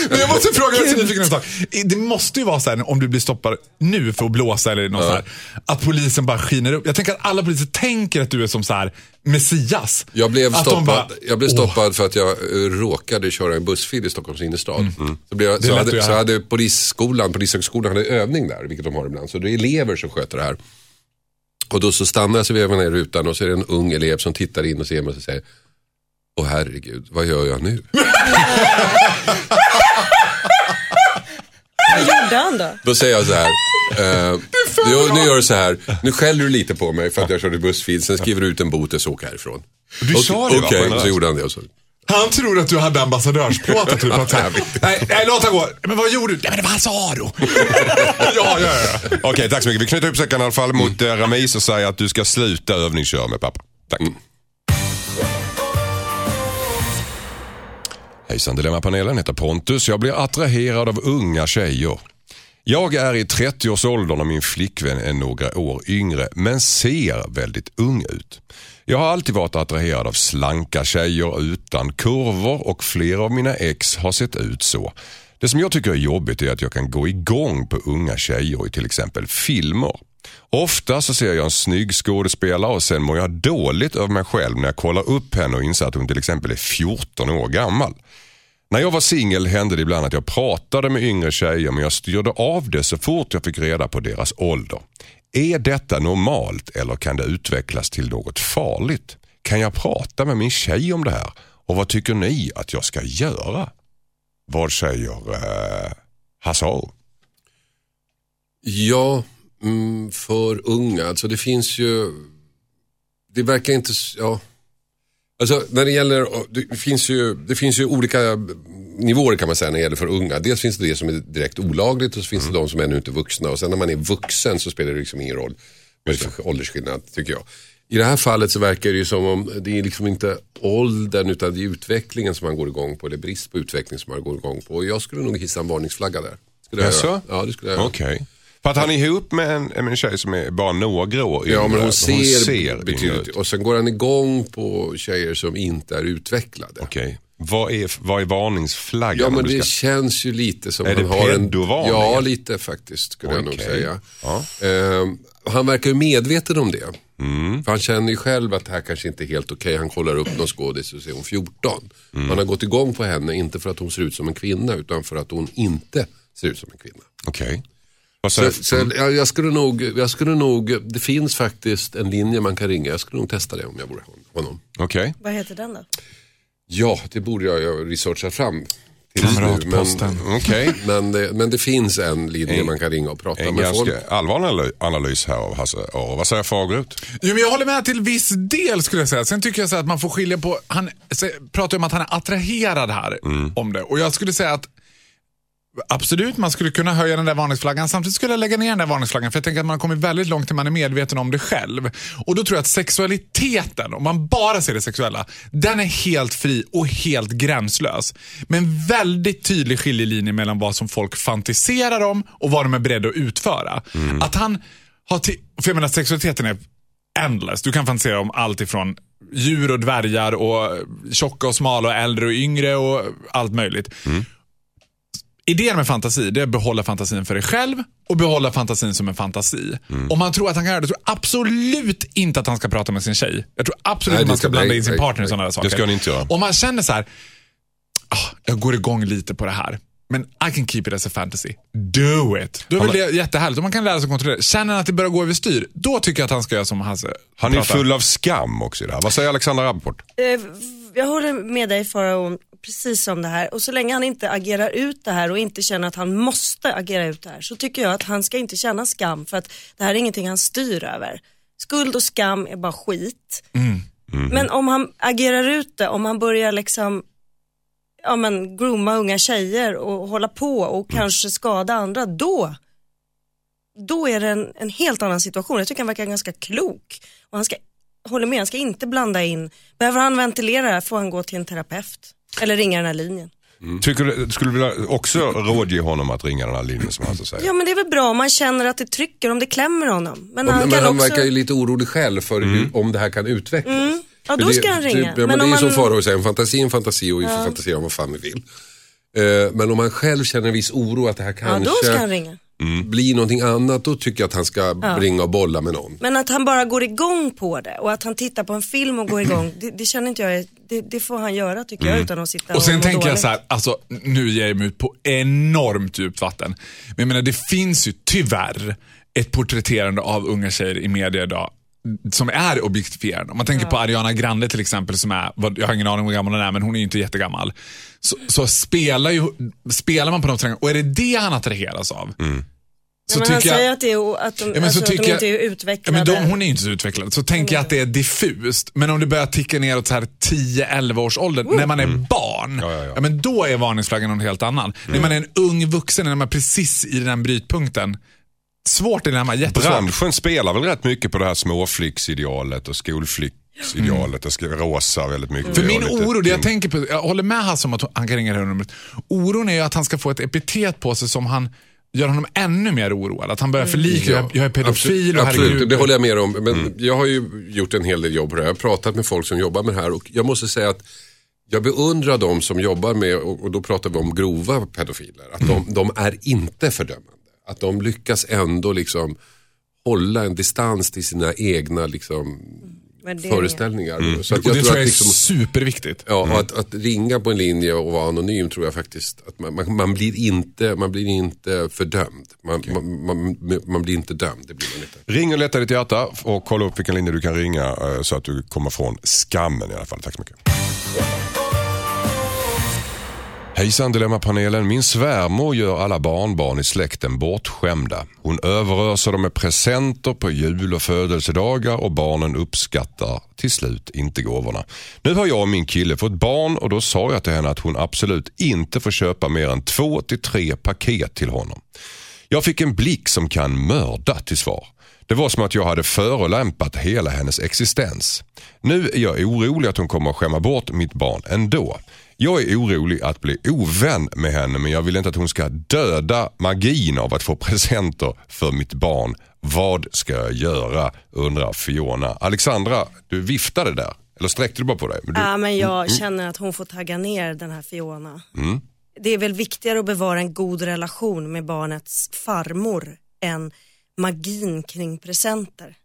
Men jag måste fråga, jag är så nyfiken en sak. Det måste ju vara så här om du blir stoppad nu för att blåsa eller något så här, att polisen bara skiner upp. Jag tänker att alla poliser tänker att du är som så här Messias. Jag blev stoppad, bara, jag blev "Åh." stoppad för att jag eh, råkade köra en bussfil i Stockholms innerstad. Så, blev jag, så, hade, så hade polisskolan, polishögskolan hade övning där, vilket de har ibland. Så det är elever som sköter det här. Och då så stannar jag så vevar ner rutan och så är det en ung elev som tittar in och ser mig och säger Åh herregud, vad gör jag nu? Vad gjorde han då? Då säger jag så här. Eh, jo, nu gör du så här. Nu skäller du lite på mig för att jag körde bussfil. Sen skriver du ut en bot och så åker härifrån. Du sa det, Okej, generöst. så gjorde han det. Och så. Han tror att du hade ambassadörsplåtar typ. Att, nej, nej, låt han gå. Men vad gjorde du? Nej, men det var Hazaro. ja, ja, ja. Okej, tack så mycket. Vi knyter upp säcken i alla fall mot eh, Ramis och säger att du ska sluta övningsköra med pappa. Tack. Hejsan Dilemmapanelen, heter Pontus. Jag blir attraherad av unga tjejer. Jag är i 30-årsåldern och min flickvän är några år yngre men ser väldigt ung ut. Jag har alltid varit attraherad av slanka tjejer utan kurvor och flera av mina ex har sett ut så. Det som jag tycker är jobbigt är att jag kan gå igång på unga tjejer i till exempel filmer. Ofta så ser jag en snygg skådespelare och sen mår jag dåligt över mig själv när jag kollar upp henne och inser att hon till exempel är 14 år gammal. När jag var singel hände det ibland att jag pratade med yngre tjejer men jag styrde av det så fort jag fick reda på deras ålder. Är detta normalt eller kan det utvecklas till något farligt? Kan jag prata med min tjej om det här? Och vad tycker ni att jag ska göra? Vad säger eh, Hassar? Ja, mm, för unga. Alltså det finns ju, det verkar inte, ja. Alltså när det gäller, det finns ju, det finns ju olika nivåer kan man säga när det gäller för unga. Dels finns det det som är direkt olagligt och så finns det de som ännu inte är vuxna. Och sen när man är vuxen så spelar det liksom ingen roll med för åldersskillnad tycker jag. I det här fallet så verkar det ju som om det är liksom inte åldern utan det är utvecklingen som man går igång på. Eller brist på utveckling som man går igång på. Och jag skulle nog hissa en varningsflagga där. Skulle jag Jaså? Ja, det skulle jag göra. Okej. För att han är ihop med en, med en tjej som är bara några år. Ja, men hon ser, yngre betydligt. ut. Och sen går han igång på tjejer som inte är utvecklade. Okej. Vad, är, vad är varningsflaggan? Ja, men det ska- känns ju lite som Är det han har en... pedovarning? Ja, lite faktiskt skulle jag nog säga. Ja. Ehm, han verkar ju medveten om det. Mm. För han känner ju själv att det här kanske inte är helt okej. Han kollar upp någon skådis och ser hon 14. Mm. Han har gått igång på henne, inte för att hon ser ut som en kvinna, utan för att hon inte ser ut som en kvinna. Okej. Vad Så, så jag, jag, skulle nog, jag skulle nog, det finns faktiskt en linje man kan ringa. Jag skulle nog testa det om jag vore honom. Okej. Vad heter den då? Ja, det borde jag researcha fram. Kamratposten. Men, Okej. men, det, men det finns en linje En- man kan ringa och prata En med folk. ganska allvarlig analy- analys här av Hasse Aro. Vad säger Fagerut? Jo, men jag håller med till viss del skulle jag säga. Sen tycker jag så att man får skilja på, han pratar ju om att han är attraherad här om det. Och jag skulle säga att Absolut, man skulle kunna höja den där varningsflaggan. Samtidigt skulle jag lägga ner den där varningsflaggan för jag tänker att man har kommit väldigt långt till man är medveten om det själv. Och då tror jag att sexualiteten, om man bara ser det sexuella, den är helt fri och helt gränslös. Men väldigt tydlig skiljelinje mellan vad som folk fantiserar om och vad de är beredda att utföra. Att han har, för jag menar sexualiteten är endless. Du kan fantisera om allt ifrån djur och dvärgar och tjocka och smala och äldre och yngre och allt möjligt. Idén med fantasi det är att behålla fantasin för dig själv och behålla fantasin som en fantasi. Om man tror att han kan göra det, tror jag absolut inte att han ska prata med sin tjej. Jag tror absolut Nej, att man det ska ska- blanda nej, in sin nej, partner i sådana där saker. Det ska han inte göra. Om man känner så här, "Ah, jag går igång lite på det här. Men I can keep it as a fantasy. Do it. Då är väl det jättehärligt. Om man kan lära sig att kontrollera. Känner han att det börjar gå överstyr, då tycker jag att han ska göra som Hasse Han är pratar. full av skam också i det här. Vad säger Alexandra Rappaport? Eh, Jag håller med dig Farao precis om det här och så länge han inte agerar ut det här och inte känner att han måste agera ut det här så tycker jag att han ska inte känna skam för att det här är ingenting han styr över. Skuld och skam är bara skit. Men om han agerar ut det, om han börjar liksom ja, men, grooma unga tjejer och hålla på och kanske skada andra, då då är det en, en helt annan situation. Jag tycker han verkar ganska klok. Och han ska, håller med, han ska inte blanda in. Behöver han ventilera det här får han gå till en terapeut. Eller ringa den här linjen. Tycker du, skulle du vilja också rådge honom att ringa den här linjen som Hasse säger? Ja men det är väl bra om man känner att det trycker, om det klämmer honom. Men Och- han men kan han också... verkar ju lite orolig själv för hur, om det här kan utvecklas. Mm. Ja, då ska det, han ringa. Typ, ja, men Men det är om ju som man- Farao säger, en fantasi är en fantasi och vi får fantisera om vad fan vi vill. Eh, men om han själv känner en viss oro att det här Ja, kanske då ska han ringa. Blir någonting annat, då tycker jag att han ska ringa och bolla med någon. Men att han bara går igång på det och att han tittar på en film och går igång, det, det känner inte jag, är- det, det får han göra tycker jag utan att sitta och Och sen må tänker jag dåligt. så här, alltså nu ger jag mig ut på enormt djupt vatten. Men jag menar det finns ju tyvärr ett porträtterande av unga tjejer i media idag som är objektifierande. Om man tänker på Ariana Grande till exempel som är, jag har ingen aning om hur gammal hon är men hon är ju inte jättegammal. Så, så spelar, ju, spelar man på de terrängerna och är det det han attraheras av så men han tycker säger jag... att, det är, att de, Ja, men alltså, så att de inte är jag- Ja, utvecklade. men de, hon är ju inte så utvecklad. Så tänker jag att det är diffust. Men om det börjar ticka neråt så här 10-11 års ålder, när man är barn, Ja, ja, ja. men då är varningsflaggan någon helt annan. När man är en ung vuxen, när man är precis i den brytpunkten. Svårt dilemma, jättesvårt. Branschen spelar väl rätt mycket på det här småflicksidealet och skolflicksidealet. Det ska rosa väldigt mycket. För min oro, det jag tänker på, jag håller med Hasse om att han kan ringa det här numret. Oron är ju att han ska få ett epitet på sig som han gör honom ännu mer oroad. Att han börjar förlika, jag, jag är pedofil och Absolut, herregud. det håller jag med om. Men jag har ju gjort en hel del jobb på det här. Jag har pratat med folk som jobbar med det här och jag måste säga att jag beundrar de som jobbar med, och då pratar vi om grova pedofiler, att de, de är inte fördömande. Att de lyckas ändå liksom hålla en distans till sina egna liksom, Föreställningar. Så att och det tror jag är liksom, superviktigt. Ja, och att, att ringa på en linje och vara anonym tror jag faktiskt att man, man, man, blir, inte, man blir inte fördömd. Man, man, man, man blir inte dömd. Det blir man inte. Ring och lätta ditt hjärta och kolla upp vilken linje du kan ringa eh, så att du kommer från skammen i alla fall. Tack så mycket. Hejsan Dilemmapanelen. Min svärmor gör alla barnbarn i släkten bortskämda. Hon överöser dem med presenter på jul och födelsedagar och barnen uppskattar till slut inte gåvorna. Nu har jag och min kille fått barn och då sa jag till henne att hon absolut inte får köpa mer än två till tre paket till honom. Jag fick en blick som kan mörda till svar. Det var som att jag hade förolämpat hela hennes existens. Nu är jag orolig att hon kommer att skämma bort mitt barn ändå. Jag är orolig att bli ovän med henne men jag vill inte att hon ska döda magin av att få presenter för mitt barn. Vad ska jag göra? undrar Fiona. Alexandra, du viftade där. Eller sträckte du bara på dig? Men du, Ja, men jag känner att hon får tagga ner den här Fiona. Det är väl viktigare att bevara en god relation med barnets farmor än magin kring presenter.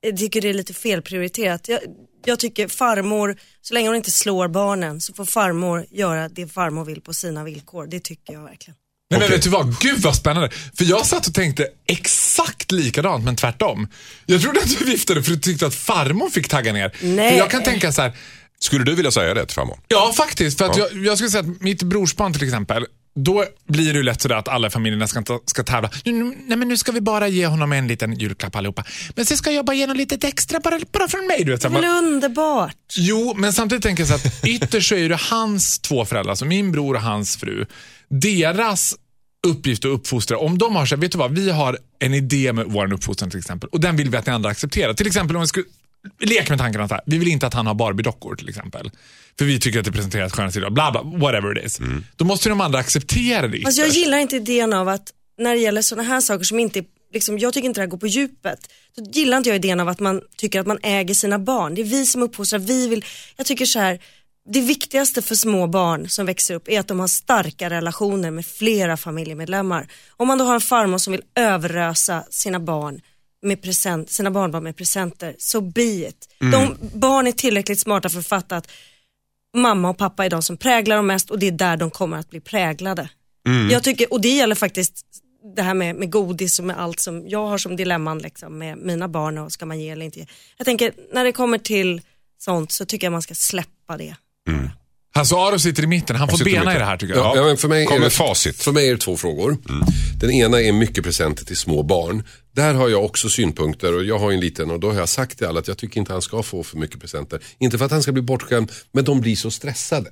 Jag tycker det är lite felprioriterat. Jag, jag tycker farmor, så länge hon inte slår barnen så får farmor göra det farmor vill på sina villkor. Det tycker jag verkligen. Nej, men Okej. vet du vad? Gud vad spännande. För jag satt och tänkte exakt likadant men tvärtom. Jag trodde att du viftade för du tyckte att farmor fick tagga ner. Nej. För jag kan tänka så här. Skulle du vilja säga det till farmor? Ja, faktiskt. För att jag, jag skulle säga att mitt brorsbarn till exempel, då blir det ju lätt sådär att alla familjerna ska, ska tävla. Nej men nu ska vi bara ge honom en liten julklapp allihopa. Men sen ska jag bara ge honom lite extra bara, bara från mig. Du vet, Det är väl underbart? Jo, men samtidigt tänker jag så att ytterst så är det hans två föräldrar, alltså min bror och hans fru. Deras uppgift att uppfostra, om de har så här, vet du vad, vi har en idé med vår uppfostran till exempel och den vill vi att ni andra accepterar. Till exempel om vi skulle leka med tanken att här, vi vill inte att han har Barbie-dockor till exempel. För vi tycker att det presenteras skönhetssidor, bla bla, whatever it is. Då måste de andra acceptera det Alltså jag gillar inte idén av att när det gäller sådana här saker som inte, liksom, jag tycker inte det här går på djupet. Så gillar inte jag idén av att man tycker att man äger sina barn. Det är vi som uppfostrar, vi vill, jag tycker så här, det viktigaste för små barn som växer upp är att de har starka relationer med flera familjemedlemmar. Om man då har en farmor som vill överrösa sina barn med present, sina barnbarn med presenter, så be it. De, barn är tillräckligt smarta för att fatta att mamma och pappa är de som präglar dem mest och det är där de kommer att bli präglade. Jag tycker, och det gäller faktiskt det här med, med godis och med allt som jag har som dilemman liksom, med mina barn och ska man ge eller inte ge. Jag tänker när det kommer till sånt så tycker jag man ska släppa det. Hasse Aro sitter i mitten, han får bena i det här tycker jag. Ja, ja, men för mig Kom är det, facit. För mig är det två frågor. Den ena är mycket presenter till små barn. Där har jag också synpunkter och jag har en liten och då har jag sagt till alla att jag tycker inte han ska få för mycket presenter. Inte för att han ska bli bortskämd, men de blir så stressade.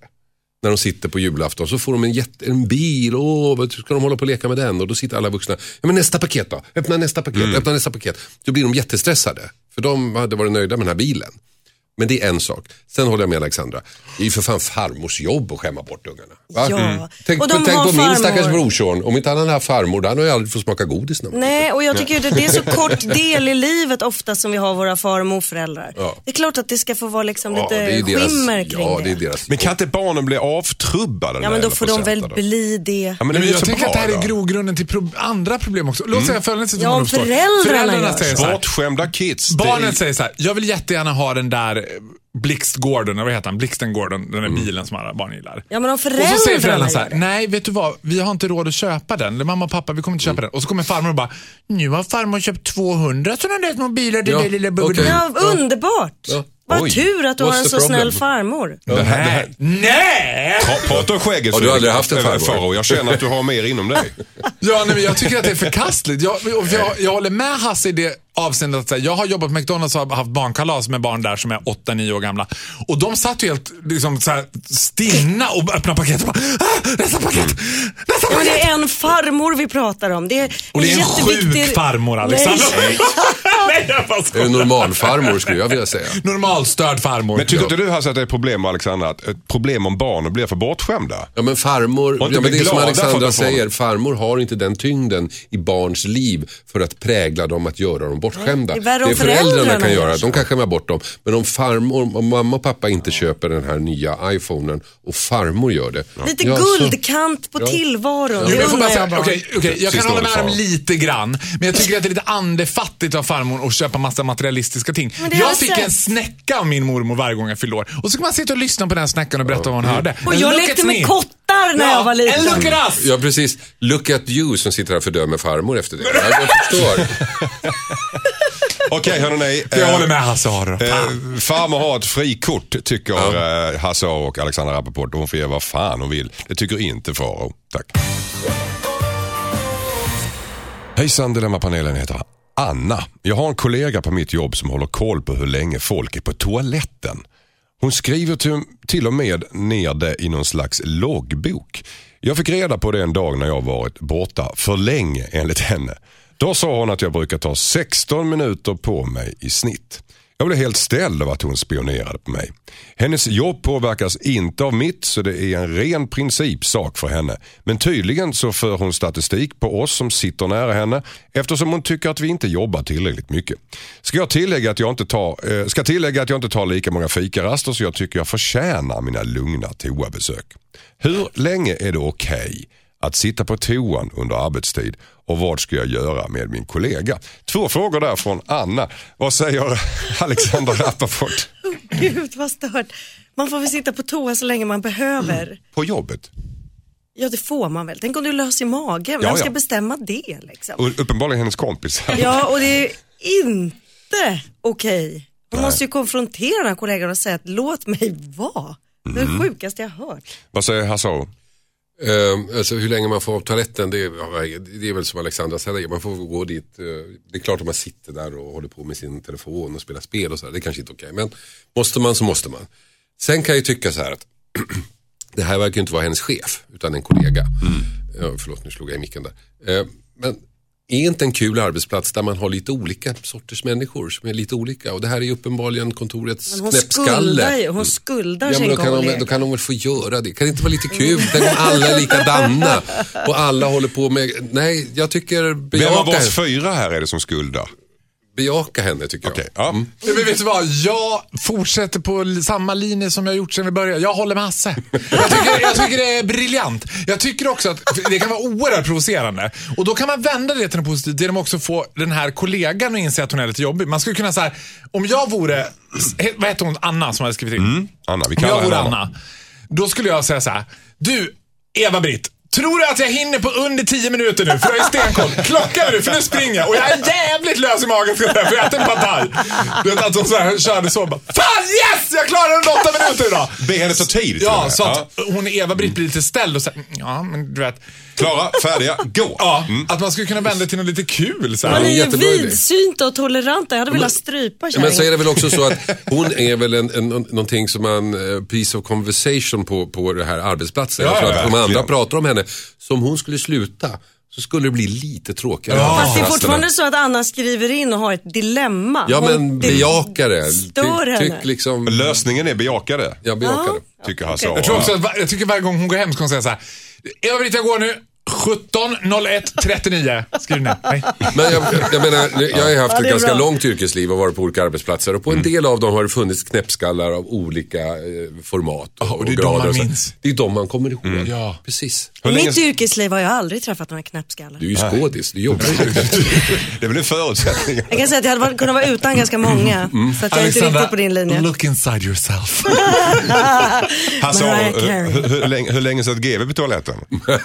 När de sitter på julafton så får de en, jätte, en bil, åh, ska de hålla på och leka med den? Och då sitter alla vuxna, ja men nästa paket då, öppna nästa paket, öppna nästa paket. Då blir de jättestressade, för de hade varit nöjda med den här bilen. Men det är en sak. Sen håller jag med Alexandra. Det är ju för fan farmors jobb att skämma bort ungarna. Va? Ja. Tänk, Och på, de tänk har på min farmor. stackars brorson. Om inte han hade haft farmor, då hade han ju aldrig fått smaka godis. Liten. Nej, och jag tycker ju det, det är så kort del i livet ofta som vi har våra far och morföräldrar. Ja. Det är klart att det ska få vara liksom Ja, lite deras, skimmer kring ja, det. det är deras Men kan inte barnen bli avtrubbade? Ja men då får de väl då? bli det. Ja, men det men jag tänker att det här bra är då. grogrunden till pro- andra problem också. Låt säga följande situation Ja, föräldrarna gör säger så. här, Bortskämda kids. är- säger så här, jag vill jättegärna ha den där Blixt Gordon, eller vad heter han? Blixten Gordon, den där Mm. bilen som alla barn gillar. Ja men om Och så säger föräldrarna föräldrarna så här, nej vet du vad, vi har inte råd att köpa den. Eller mamma och pappa, vi kommer inte köpa den. Och så kommer farmor och bara, nu har farmor köpt 200 sådana där små bilar till Ja, det lilla okej. Ja, underbart. Ja. Vad tur att du what's har en så problem? snäll farmor. Det här, det här, Nej! pra- prata om skägget Har du aldrig haft en? Faro. Jag känner att du har mer inom dig. Ja, nej, men jag tycker att det är förkastligt. Jag, jag, jag håller med Hasse i det avseendet att jag har jobbat på McDonalds och har haft barnkalas med barn där som är 8-9 år gamla. Och de satt ju helt liksom, så här, stinna och öppnade paket och bara ah, nästa paket, nästa Ja, men paket. det är en farmor vi pratar om. Det är Och det är en jätteviktig- sjuk farmor Alexander. Nej. Nej, jag bara skojar. normalfarmor skulle jag vilja säga. Normalstörd farmor. Men tycker inte du Hasse att det är ett problem Alexandra, att ett problem om barnen blir för bortskämda? Ja men farmor, Och ja, men det är som Alexandra säger, farmor har inte den tyngden i barns liv för att prägla dem, att göra dem bortskämda. Det är värre om föräldrarna kan gör göra, de kan skämma bort dem. Men om farmor, om mamma och pappa inte köper den här nya iPhonen och farmor gör det. Lite ja, så- guldkant på tillvaron. Jo, Det men jag får bara undrar säga, jag bara. okej, okej, jag kan hålla med dem Sara. lite grann, men jag tycker att det är lite andefattigt av farmor att köpa massa materialistiska ting. Det Jag fick en snäcka av min mormor varje gång jag fyllde år. Och så kan man sitta och lyssna på den snäckan och berätta vad hon hörde. Och jag lekte med me. Kottar när Ja, jag var liten. And look at us! Ja precis, look at you som sitter här och fördömer farmor efter det. Ja, jag förstår. Okej hörni. Jag eh, håller med Hasse Aro. Fan. Eh, farmor har ett frikort tycker eh, Hasse Aro och Alexandra Rappaport. Hon får göra vad fan hon vill. Det tycker inte Faro. Tack. Hejsan Dilemmapanelen heter Anna. Jag har en kollega på mitt jobb som håller koll på hur länge folk är på toaletten. Hon skriver till, till och med ner det i någon slags loggbok. Jag fick reda på det en dag när jag varit borta för länge enligt henne. Då sa hon att jag brukar ta 16 minuter på mig i snitt. Jag blev helt ställd av att hon spionerade på mig. Hennes jobb påverkas inte av mitt så det är en ren principsak för henne. Men tydligen så för hon statistik på oss som sitter nära henne eftersom hon tycker att vi inte jobbar tillräckligt mycket. Ska jag tillägga att jag inte tar, eh, ska tillägga att jag inte tar lika många fikaraster så jag tycker jag förtjänar mina lugna toabesök. Hur länge är det okej att sitta på toan under arbetstid och vad ska jag göra med min kollega? Två frågor där från Anna. Vad säger Alexander Rappaport Gud vad stört. Man får väl sitta på toa så länge man behöver. på jobbet? Ja det får man väl. Tänk om du är lös i magen. Ja, Vem ska ja. bestämma det liksom? Och uppenbarligen hennes kompis. Ja och det är inte okej. Hon måste ju konfrontera den här kollegan och säga att låt mig vara. Det är det sjukaste jag har hört. Vad säger Hasse Eh, alltså hur länge man får av toaletten, det är, det är väl som Alexandra säger, man får gå dit. eh, det är klart att man sitter där och håller på med sin telefon och spelar spel och så, här, det är kanske inte okej. Men måste man så måste man. Sen kan jag ju tycka så här att det här verkar ju inte vara hennes chef, utan en kollega. Ja, förlåt, nu slog jag i micken där. Eh, men är inte en kul arbetsplats där man har lite olika sorters människor som är lite olika? Och det här är ju uppenbarligen kontorets Men hon knäppskalle. skuldar hon skuldar Ja, men sin då, kan de, kollega. då kan de väl få göra det. Kan det inte vara lite kul? Tänk om alla är likadana och alla håller på med... Nej, jag tycker Vem av oss fyra här är det som skuldar? Bejaka henne tycker jag. Okej, ja. Ja, Men vet du vad? Jag fortsätter på samma linje som jag gjort sedan vi började. Jag håller med Hasse. Jag tycker, jag tycker det är briljant. Jag tycker också att det kan vara oerhört provocerande. Och då kan man vända det till något positivt genom också få den här kollegan att inse att hon är lite jobbig. Man skulle kunna säga, om jag vore, vad heter hon, Anna som hade skrivit in? Anna, vi kallar jag henne Anna, då skulle jag säga så här. Du, Eva-Britt. Tror du att jag hinner på under 10 minuter nu? För jag är stenkoll. Klockan är nu, för nu springer jag. Och jag är jävligt lös i magen för jag äter en thai. Du vet att hon så här, körde så. Bara, Fan yes! Jag klarar under 8 minuter idag. Be henne ta tid Ja, så att hon Eva-Britt blir lite ställd och säger, ja men du vet. Klara, färdiga, gå! Ja, att man skulle kunna vända till något lite kul. Så Man här. är ju vidsynta och toleranta. Jag hade velat strypa Men så är kärringen. det väl också så att hon är väl en, en, någonting som man, eh, piece of conversation på, på det här arbetsplatsen. Ja, ja, att om andra pratar om henne, som hon skulle sluta så skulle det bli lite tråkigare. Ja. Fast det är fortfarande så att Anna skriver in och har ett dilemma. Ja Hon- men det bejaka det. stör Tyck, henne. liksom, Lösningen är bejakade, ja bejaka Ja. det. tycker Hasse Okej. Jag, tror också att, jag tycker varje gång hon går hem ska hon säga så här. Eva-Britt jag går nu. 17 01 39. Skriv ner. Nej. Men jag, jag menar, jag har haft Ja, ett ganska bra. långt yrkesliv och varit på olika arbetsplatser och på en del av dem har det funnits knäppskallar av olika eh, format och, Ja, och det är de man minns. Det är de man kommer ihåg. Ja. Precis. I mitt yrkesliv har jag aldrig träffat några knäppskallar. Du är ju skådis, du jobbar ju. Det är väl en förutsättning. Jag kan säga att jag hade kunnat vara utan ganska många. Mm. Så att jag är inte riktigt på din linje. look inside yourself. Hasse hur, hur, hur, länge, hur länge satt GW på toaletten?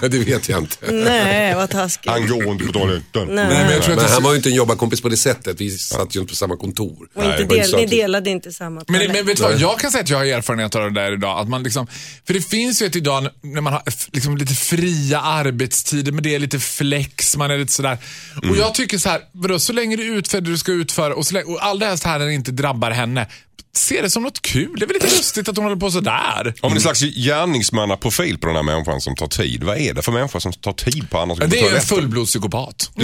det vet jag inte. Nej, vad taskigt. Han går inte på toaletten. Nej. Nej, men jag tror att Men det- han var ju inte en jobbarkompis på det sättet. Vi satt ju inte på samma kontor. Och inte Nej, del, så ni delade inte samma Men, toalett. men vet du vad, jag kan säga att jag har erfarenhet av det där idag. Att man liksom, för det finns ju ett idag när man har liksom lite fria arbetstider, men det är lite flex, man är lite sådär. Och jag tycker så här, vadå, så länge du utför det du ska utföra och, så länge, och allra helst här när det inte drabbar henne, se det som något kul. Det är väl lite lustigt att hon håller på sådär. Om en slags gärningsmannaprofil på den här människan som tar tid. Vad är det för människa som tar tid på andras Det är en fullblodspsykopat.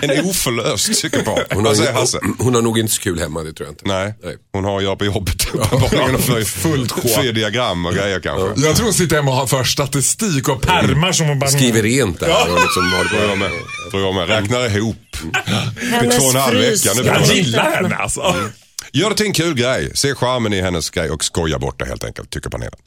En oförlöst psykopat. Hon har, Hasse? hon har nog inte så kul hemma, det tror jag inte. Nej, Nej. hon har att göra på jobbet uppenbarligen. för- fullt sjå. Diagram och grejer kanske. Jag tror hon sitter hemma och har för statistik och pärmar som hon bara... Skriver rent där och liksom har jag det med. Tror jag med. Räknar ihop. Hennes två och en halv frys. vecka, Jag det- gillar henne alltså. Gör det till en kul grej. Se charmen i hennes grej och skoja bort det helt enkelt, tycker panelen.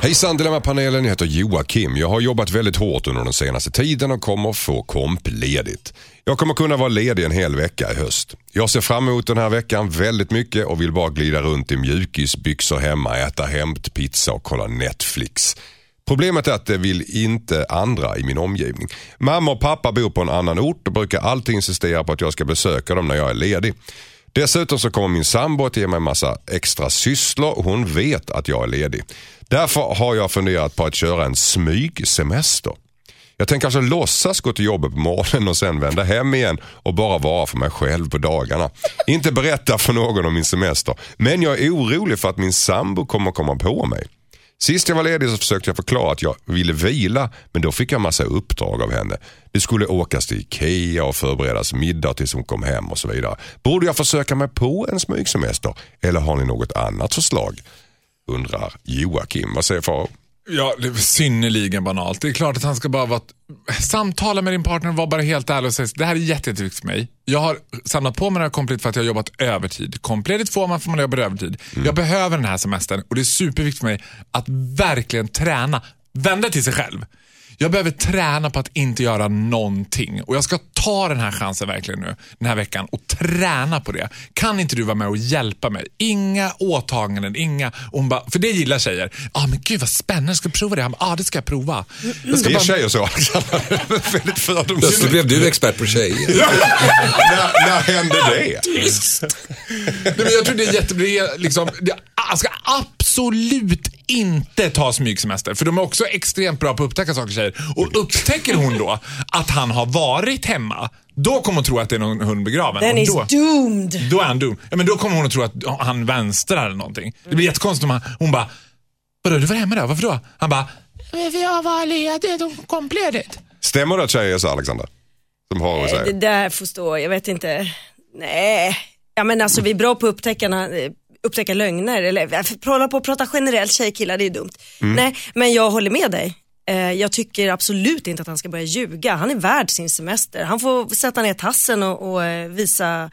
Hejsan Dilemmapanelen, jag heter Joakim. Jag har jobbat väldigt hårt under den senaste tiden och kommer få kompledigt. Jag kommer kunna vara ledig en hel vecka i höst. Jag ser fram emot den här veckan väldigt mycket och vill bara glida runt i mjukisbyxor hemma, äta hämtpizza och kolla Netflix. Problemet är att det vill inte andra i min omgivning. Mamma och pappa bor på en annan ort och brukar alltid insistera på att jag ska besöka dem när jag är ledig. Dessutom så kommer min sambo att ge mig en massa extra sysslor och hon vet att jag är ledig. Därför har jag funderat på att köra en smygsemester. Jag tänker alltså låtsas gå till jobbet på morgonen och sen vända hem igen och bara vara för mig själv på dagarna. Inte berätta för någon om min semester. Men jag är orolig för att min sambo kommer komma på mig. Sist jag var ledig så försökte jag förklara att jag ville vila men då fick jag massa uppdrag av henne. Det skulle åkas till Ikea och förberedas middag tills hon kom hem och så vidare. Borde jag försöka mig på en smygsemester eller har ni något annat förslag? Undrar Joakim. Vad säger Farao? Ja, det är synnerligen banalt. Det är klart att han ska bara vara... Samtala med din partner, var bara helt ärlig och säg det här är jätte- jätteviktigt för mig. Jag har samlat på mig det här komplet för att jag har jobbat övertid. Kompledigt får man för man jobbar övertid. Jag behöver den här semestern och det är superviktigt för mig att verkligen träna. Vända till sig själv. Jag behöver träna på att inte göra någonting och jag ska ta den här chansen verkligen nu den här veckan och träna på det. Kan inte du vara med och hjälpa mig? Inga åtaganden, inga... och bara, för det gillar tjejer. Ja ah, men gud vad spännande, ska jag prova det? Ja ah, det ska jag prova. Jag ska Det är bara- tjejer så väldigt Plötsligt blev du expert på tjejer. när, när hände det? Nej, men jag tror det är jättebra. Liksom, jag ska absolut inte ta smygsemester. För de är också extremt bra på att upptäcka saker tjejer. Och upptäcker hon då att han har varit hemma, då kommer hon tro att det är någon hund begraven. Then Och is då, doomed. då är han dum. Ja, men då kommer hon att tro att han vänstrar eller någonting. Det blir jättekonstigt om han, hon bara, vadå du var hemma då? Varför då? Han bara, "Men för jag var ledig, de kom ledigt. Stämmer det att tjejer är så Alexander? Som har att Det säga. där får stå, jag vet inte. Nej, ja men alltså vi är bra på att upptäcka, upptäcka lögner. Eller hålla på att prata generellt tjejkillar, det är dumt. Nej, men jag håller med dig. Eh, Jag tycker absolut inte att han ska börja ljuga. Han är värd sin semester. Han får sätta ner tassen och, och eh, visa,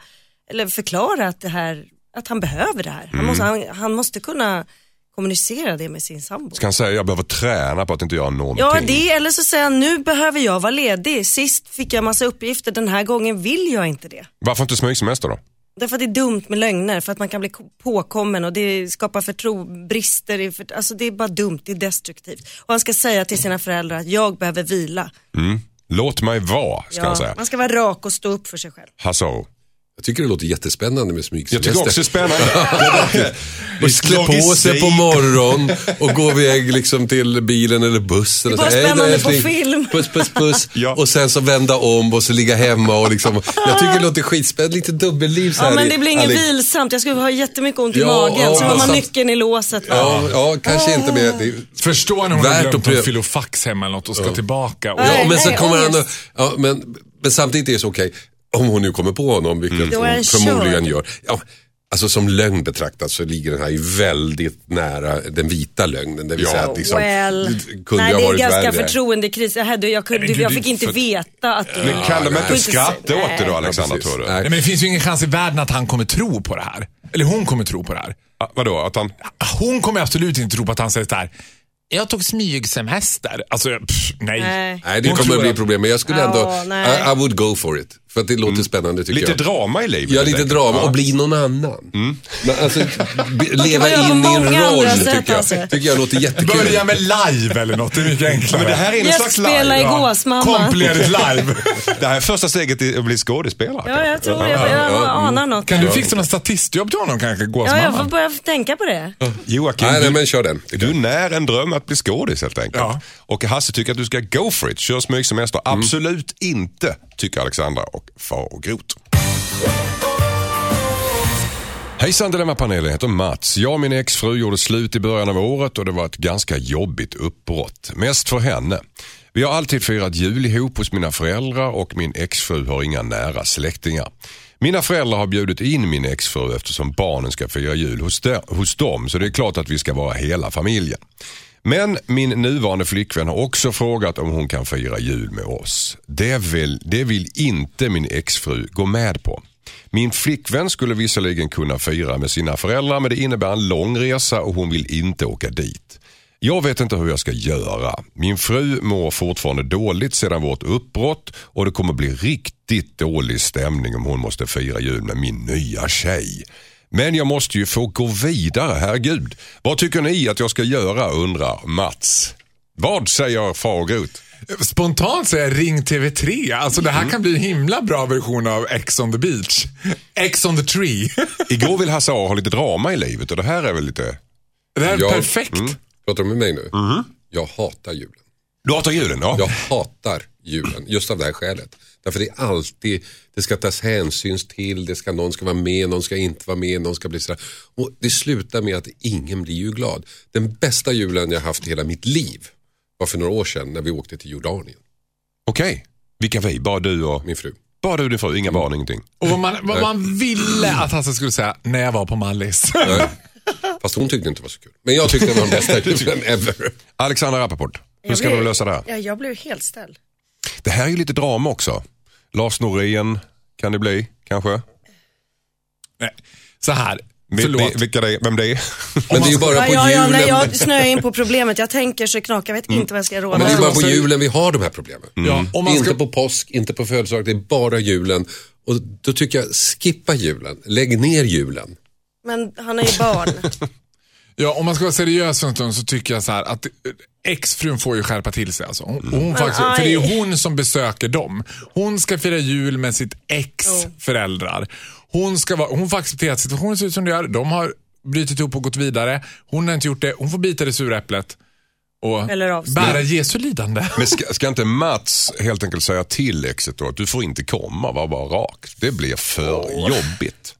eller förklara att det här, att han behöver det här. Han, måste, han, han måste kunna kommunicera det med sin sambo. Ska han säga jag behöver träna på att inte göra någonting? Ja, det eller så säger han nu behöver jag vara ledig. Sist fick jag massa uppgifter, den här gången vill jag inte det. Varför inte smygsemester då? Därför att det är dumt med lögner, för att man kan bli ko- påkommen och det skapar förtro, brister. För, alltså det är bara dumt, det är destruktivt. Och han ska säga till sina föräldrar att jag behöver vila. Låt mig vara, ska han säga. man ska vara rak och stå upp för sig själv. Hasso. Jag tycker det låter jättespännande med Jag smygsemester. tycker också det är spännande. Och klä på sig på Logistik. morgon och gå iväg liksom till bilen eller bussen. Det är bara säga, "Hej då, spännande på älskling." film. Puss, puss, puss. Ja. Och sen så vända om och så ligga hemma och liksom. Jag tycker det låter skitspännande, lite dubbelliv så Ja här men i- det blir inget vilsamt, jag skulle ha jättemycket ont i Ja, magen. ja, så har man nyckeln i låset. Ja, ja, kanske inte med. Det, Förstår när hon har glömt en filofax hemma eller något och ska tillbaka. Och, ja, men sen nej, kommer han och, ja, men, men samtidigt är det så okej, om hon nu kommer på honom, vilket är hon förmodligen gör. Ja, alltså som lögn betraktat så ligger den här ju väldigt nära den vita lögnen. Det vill Ja. säga att liksom, Well, kunde nej ha det är varit ganska värre. förtroendekris. Jag, hade, jag, kunde, jag fick inte veta att du... Men de nej. inte skratta åt det då Alexander precis. tror du? Nej. Men det finns ju ingen chans i världen att han kommer tro på det här. Eller hon kommer tro på det här. Ah, vadå, att han... Hon kommer absolut inte tro på att han säger så här. Jag tog smygsemester. Alltså, pff, nej. Nej. Nej, det kommer bli problem. Men jag skulle Ja, ändå, nej. I, I would go for it. För att det låter spännande tycker Lite jag. drama i livet. Ja, lite drama Ja. och bli någon annan. Men alltså, leva in i en roll tycker jag, alltså. tycker jag låter jättekul. Börja med live eller något, det är mycket enklare. Men det här är en slags Gästspela live. i gåsmamma. Kompledigt live. Det här är första steget i att bli skådespelare. Ja, jag tror det. Jag, jag anar något. Kan du fixa något statistjobb till honom kanske, Ja, jag gåsmamma? får börja tänka på det. Joakim, Nej, nej, du, men kör den. du när en dröm att bli skådis helt enkelt. Ja. Och Hasse tycker att du ska go for it, kör smygsemester. Mm. Absolut inte, tycker Alexandra och Far och Grot. Hejsan Dilemmapanelen, jag heter Mats. Jag och min exfru gjorde slut i början av året och det var ett ganska jobbigt uppbrott. Mest för henne. Vi har alltid firat jul ihop hos mina föräldrar och min exfru har inga nära släktingar. Mina föräldrar har bjudit in min exfru eftersom barnen ska fira jul hos, de, hos dem så det är klart att vi ska vara hela familjen. Men min nuvarande flickvän har också frågat om hon kan fira jul med oss. Det vill, det vill inte min exfru gå med på. Min flickvän skulle visserligen kunna fira med sina föräldrar men det innebär en lång resa och hon vill inte åka dit. Jag vet inte hur jag ska göra. Min fru mår fortfarande dåligt sedan vårt uppbrott och det kommer bli riktigt dålig stämning om hon måste fira jul med min nya tjej. Men jag måste ju få gå vidare, herregud. Vad tycker ni att jag ska göra undrar Mats. Vad säger far och Grot? Spontant säger jag ring TV3. Alltså det här Mm. kan bli en himla bra version av X on the beach. X on the tree. Igår vill Hasse A ha lite drama i livet och det här är väl lite... Det här är Ja. perfekt. Pratar du med mig nu? Jag hatar julen. Du hatar julen, ja. Jag hatar julen just av det här skälet. Därför det är alltid, det ska tas hänsyn till, det ska, någon ska vara med, någon ska inte vara med, någon ska bli sådär. Och det slutar med att ingen blir ju glad. Den bästa julen jag haft i hela mitt liv var för några år sedan när vi åkte till Jordanien, Okej, vilka vi? Bara du och... min fru. Bara du och din fru, inga barn, ingenting. Och vad man, vad man ville att Hasse skulle säga när jag var på Mallis. Nej. Fast hon tyckte inte det var så kul. Men jag tyckte det var den bästa julen ever. Alexandra Rappaport, hur ska blev- du lösa det här? Ja, jag blev helt ställd. Det här är ju lite drama också. Lars Norén kan det bli, kanske? Nej, Så här, Vi- förlåt. vi- Vilka det är, vem det är? Men det är ju bara Ja, på ja, ja, julen. nej, jag snöar in på problemet. Jag tänker så knakar, jag vet inte vad jag ska råda. Men det är bara på julen vi har de här problemen. Ja, om man ska, Inte på påsk, inte på födelsedag, det är bara julen. Och då tycker jag, skippa julen, lägg ner julen. Men han är ju barn. ja, om man ska vara seriös för en stund så tycker jag så här att exfrun får ju skärpa till sig. Alltså. Hon, hon faktiskt, för det är hon som besöker dem. Hon ska fira jul med sitt ex föräldrar. Hon, ska vara, hon får acceptera att situationen ser ut som det gör. De har brutit ihop och gått vidare. Hon har inte gjort det. Hon får bita det sura äpplet. Och Eller bära Jesu lidande. Men ska, ska inte Mats helt enkelt säga till exet då att du får inte komma, var bara rak. Det blir för jobbigt.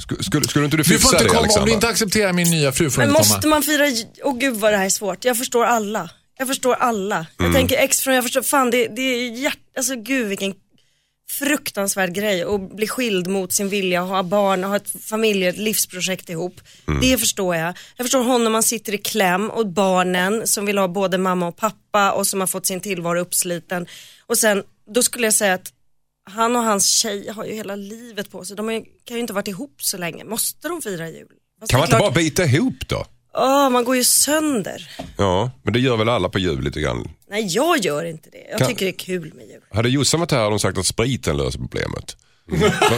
Skulle, skulle, inte du Du fixa får inte det komma, om Alexandra? du inte accepterar min nya fru får du Men inte komma. måste man fira, åh gud vad det här är svårt. Jag förstår alla. Jag förstår alla. Jag tänker exfrun, jag förstår, fan det, det är hjärt, alltså gud vilken fruktansvärd grej att bli skild mot sin vilja och ha barn och ha ett familje, ett livsprojekt ihop. Det förstår jag. Jag förstår honom, man sitter i kläm och barnen som vill ha både mamma och pappa och som har fått sin tillvaro uppsliten. Och sen, då skulle jag säga att han och hans tjej har ju hela livet på sig. De ju, kan ju inte ha varit ihop så länge. Måste de fira jul? Fast Kan man inte bara klart- bita ihop då? Åh, man går ju sönder. Ja, men det gör väl alla på jul lite grann. Nej, jag gör inte det. Jag Kan- tycker det är kul med jul. Hade Jossan varit här hade hon sagt att spriten löser problemet.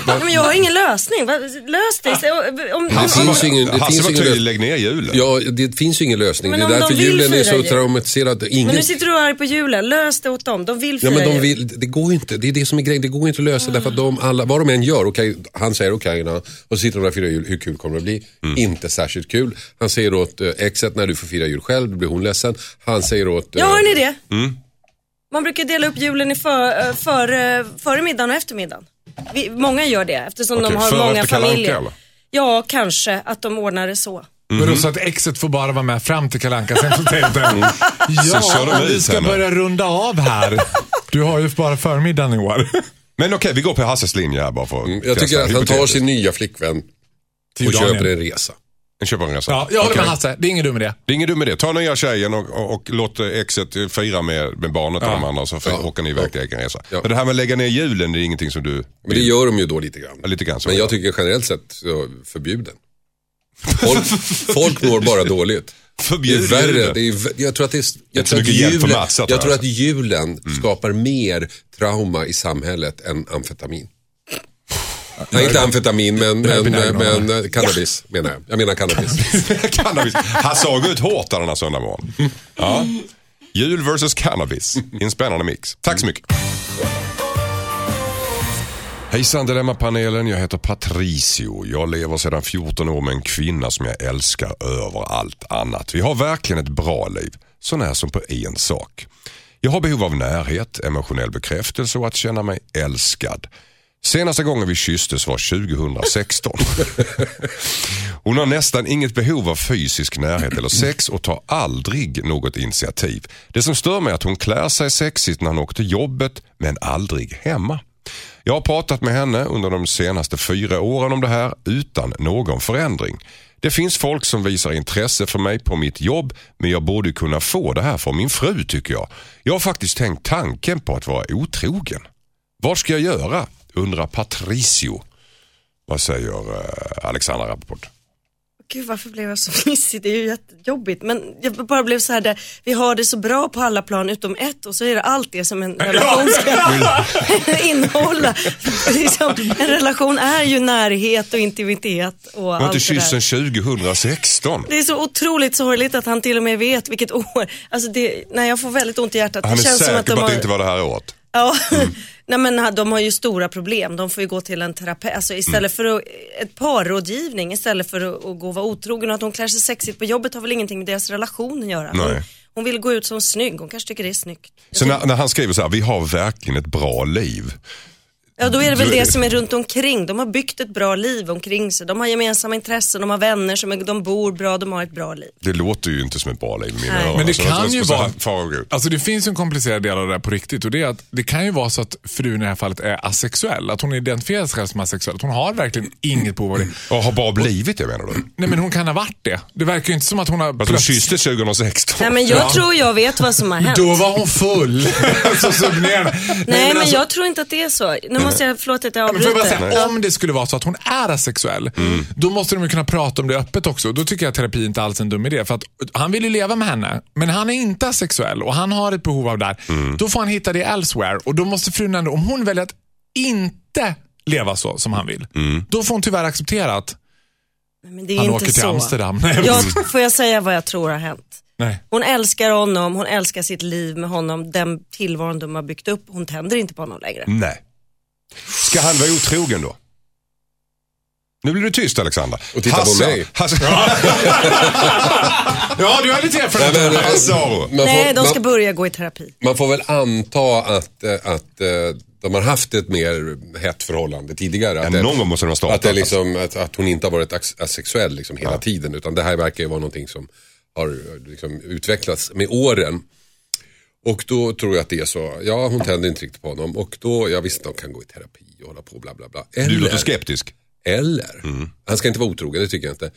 Nej, men jag har ingen lösning. Va- Lös det. Om, Det om, finns ju ingen, det Hasse finns var ju ingen tydlig, lösning. lägg ner julen. Ja, det finns ju ingen lösning. Men det är om de därför vill julen är så jul? traumatiserad. Ingen... men nu sitter du arg på julen. Lös det åt dem. De vill Ja fira men de jul. vill, det går ju inte, det är det som är grejen, det går inte att lösa därför att de alla, vad de än gör, okej, han säger okej, och så sitter de där och firar jul, hur kul kommer det att bli? Inte särskilt kul. Han säger åt eh, exet, när du får fira jul själv, då blir hon ledsen. Han säger åt... eh, Ja, hör ni det? Mm. Man brukar dela upp julen i för, eh, för, eh, före middagen och eftermiddagen. Vi, många gör det eftersom Okej, de har många Anka, familjer. eller? Ja, kanske att de ordnar det så. Men då så att exet får bara vara med fram till Kalle Anka. Sen så tänkte jag, Mm. Så kör de ja, vi ska henne. börja runda av här. Du har ju bara förmiddagen i år. Men okej, vi går på Hasses linje här bara för att Mm, Jag tycker att han tar sin nya flickvän Till och Jordanien. köper en resa. En köper en resa. Ja, jag håller Okej. med Hasse. Det är ingen dum idé. Det är ingen dum idé. Ta nya tjejen och, och, och låt exet fira med, med barnet och de andra så Ja. åker ni iväg till egen resa. Ja. Men det här med att lägga ner julen, det är ingenting som du... Men det gör de ju då lite grann. Ja, lite grann så, Men ja. jag tycker generellt sett förbjuden. Folk, folk mår bara dåligt. Det är Förbjud värre. det. Det är, vä- jag tror att, det är, jag tror att, julen, jag tror att julen skapar mer trauma i samhället än amfetamin. Nej, inte amfetamin, men, men, men, eh, cannabis menar jag. Jag menar cannabis. cannabis. Han såg ut hårt där den här söndag morgon. Ja. Jul versus cannabis en spännande mix. Tack så mycket. Hejsan Dilemmapanelen, jag heter Patricio. Jag lever sedan 14 år med en kvinna som jag älskar över allt annat. Vi har verkligen ett bra liv, så när som på en sak. Jag har behov av närhet, emotionell bekräftelse och att känna mig älskad. Senaste gången vi kysstes var 2016. Hon har nästan inget behov av fysisk närhet eller sex och tar aldrig något initiativ. Det som stör mig är att hon klär sig sexigt när hon åker till jobbet men aldrig hemma. Jag har pratat med henne under de senaste fyra åren om det här utan någon förändring. Det finns folk som visar intresse för mig på mitt jobb men jag borde kunna få det här från min fru tycker jag. Jag har faktiskt tänkt tanken på att vara otrogen. Vad ska jag göra? Undrar Patricio. Vad säger eh, Alexandra Rappaport? Gud varför blev jag så fnissig? Det är ju jättejobbigt. Men jag bara blev så här, där, vi har det så bra på alla plan utom ett och så är det allt det som en relation ska innehålla. liksom, en relation är ju närhet och intimitet och allt inte sedan 2016. Det är så otroligt sorgligt att han till och med vet vilket år. Alltså det, nej, jag får väldigt ont i hjärtat. Han det är säker på att det inte var det här året. Ja, nej men de har ju stora problem. De får ju gå till en terapeut. Alltså istället Mm. för att, ett parrådgivning istället för att, att gå och vara otrogen. Och att hon klär sig sexigt på jobbet har väl ingenting med deras relation att göra. Hon, Nej. hon vill gå ut som snygg. Hon kanske tycker det är snyggt. Så när, när han skriver så här, vi har verkligen ett bra liv. Ja, då är det väl det som är runt omkring. De har byggt ett bra liv omkring sig. De har gemensamma intressen, de har vänner, som är, de bor bra, de har ett bra liv. Det låter ju inte som ett bra liv i mina Nej. öron. Men det Så kan jag ju ska vara... Alltså det finns en komplicerad del av det där på riktigt och det är att det kan ju vara så att frun i det här fallet är asexuell. Att hon identifierar sig själv som asexuell. Att hon har verkligen inget behov av det. Och har bara blivit det menar du? Nej men hon kan ha varit det. Det verkar ju inte som att hon har Att plötsligt- kysstes 2016? Nej men jag tror jag vet vad som har hänt. Då var hon full. så subnerande. Nej, men, alltså- jag tror inte att det är så. Nu måste jag, förlåt att jag Men får jag bara avbryter. säga, om det skulle vara så att hon är asexuell, då måste de ju kunna prata om det öppet också. Då tycker jag att terapi inte alls är en dum idé. För att han vill ju leva med henne, men han är inte asexuell och han har ett behov av det här. Då får han hitta det elsewhere och då måste frun ändå, om hon väljer att inte leva så som han vill, då får hon tyvärr acceptera att Men det är han inte åker till så. Amsterdam. Nej, Jag, får jag säga vad jag tror har hänt? Nej. Hon älskar honom, hon älskar sitt liv med honom, den tillvaron de har byggt upp. Hon tänder inte på honom längre. Nej. Ska han vara otrogen då? Nu blir du tyst Alexandra. Och titta på mig. Hasse, Ja, du har lite erfarenhet Nej, av. Hasse. Man Nej, de ska man, börja gå i terapi. man får väl anta att, eh, att eh, de har haft ett mer hett förhållande tidigare. Att, Ja, det- någon gång måste de ha startat. att, det liksom, att, att hon inte har varit asexuell liksom hela tiden. Utan det här verkar ju vara någonting som har eh, liksom utvecklats med åren. Och då tror jag att det är så. Ja, hon tänder inte riktigt på honom. Och då, ja visst, de kan gå i terapi och hålla på bla bla bla. Du Eller, låter skeptisk. eller han ska inte vara otrogen, det tycker jag inte.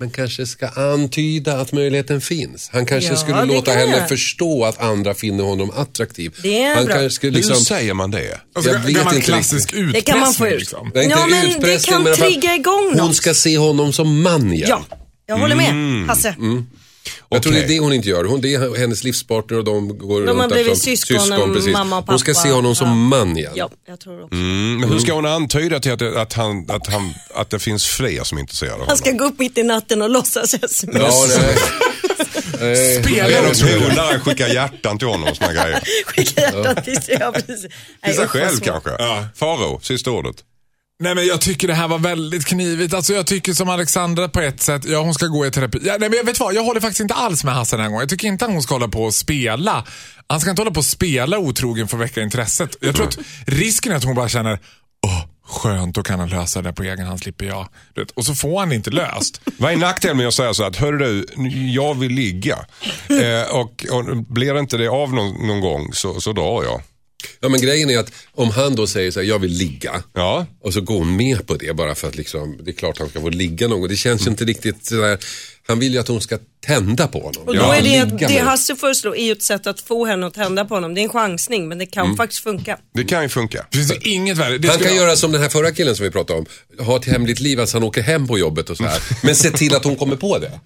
Men kanske ska antyda att möjligheten finns. Han kanske Ja, skulle låta kan henne jag. förstå att andra finner honom attraktiv. Det är han bra. kanske skulle liksom... Hur säger man det? Alltså, Jag vet inte klassisk riktigt. Det kan man få ut. Liksom. Det är inte Ja, men det kan men trigga igång Hon något. ska se honom som man igen. Ja, jag håller med. Hasse. Jag tror det är det hon inte gör. Hon, det är hennes livspartner och de går De runt där som syskon, precis. mamma och Hon ska pappa. se honom som Ja. man igen. Ja, jag tror också. Mm, men hur ska hon antyda till att, det- att, han, att, han, att det finns fler som är intresserade av Han honom? ska gå upp mitt i natten och låtsas sms. Ja, nej. Spelar Genom också. polare skickar hjärtan till honom och såna grejer. Skicka hjärtat till sig. Ja, precis. Till sig själv kanske. Ja. Faro, sista ordet. Nej men jag tycker det här var väldigt knivigt. Alltså jag tycker som Alexandra på ett sätt, ja hon ska gå i terapi. Ja, nej men jag vet vad, jag håller faktiskt inte alls med Hasse den här gången. Jag tycker inte att hon ska hålla på och spela. Han ska inte hålla på och spela otrogen för att väcka intresset. Jag tror att risken är att hon bara känner, åh skönt, då kan han lösa det på egen hand, slipper jag. Och så får han det inte löst. Vad är nackdelen med att säga så att, hörru du, jag vill ligga. Eh, och, och blir det inte det av någon, någon gång så, så drar jag. Ja, men grejen är att om han då säger så här, jag vill ligga. Ja. Och så går hon med på det bara för att liksom, det är klart han ska få ligga någon gång. Det känns ju inte riktigt sådär, Han vill ju att hon ska tända på honom. Och då är det, ligga det med- Hasse föreslår är ju ett sätt att få henne att tända på honom. Det är en chansning men det kan faktiskt funka. Det kan ju funka. Finns det inget värre? Det Han skulle kan jag- göra som den här förra killen som vi pratade om. Ha ett hemligt liv, alltså han åker hem på jobbet och så här. Men se till att hon kommer på det.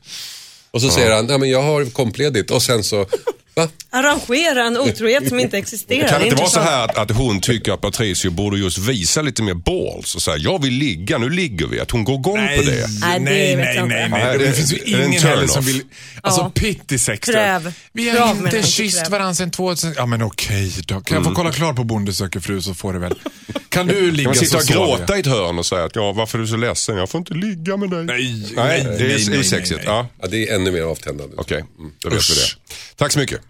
Och så säger han, ja men jag har kompledigt och sen så, va? Arrangera en otrohet som inte existerar. Kan det inte vara så här att, att hon tycker att Patricio borde just visa lite mer balls och säga jag vill ligga, nu ligger vi. Att hon går igång på det. Nej, det nej, nej, nej, nej. Nej, Det, det- finns ju det ingen heller som vill... Alltså Ja. pitt i sex. Kräv. Vi har inte kysst varandra sedan 2000. Ja men okej då. Kan Mm. jag få kolla klart på Bonde söker fru så får du väl. Kan du ligga Man så sitter och gråta i ett hörn och säger att ja, varför är du så ledsen? Jag får inte ligga med dig. Nej, nej, nej, det är, nej, det är nej, sexigt. nej, nej. Ja, Ja, det är ännu mer avtändande. Okej, mm, då vet vi det. Tack så mycket.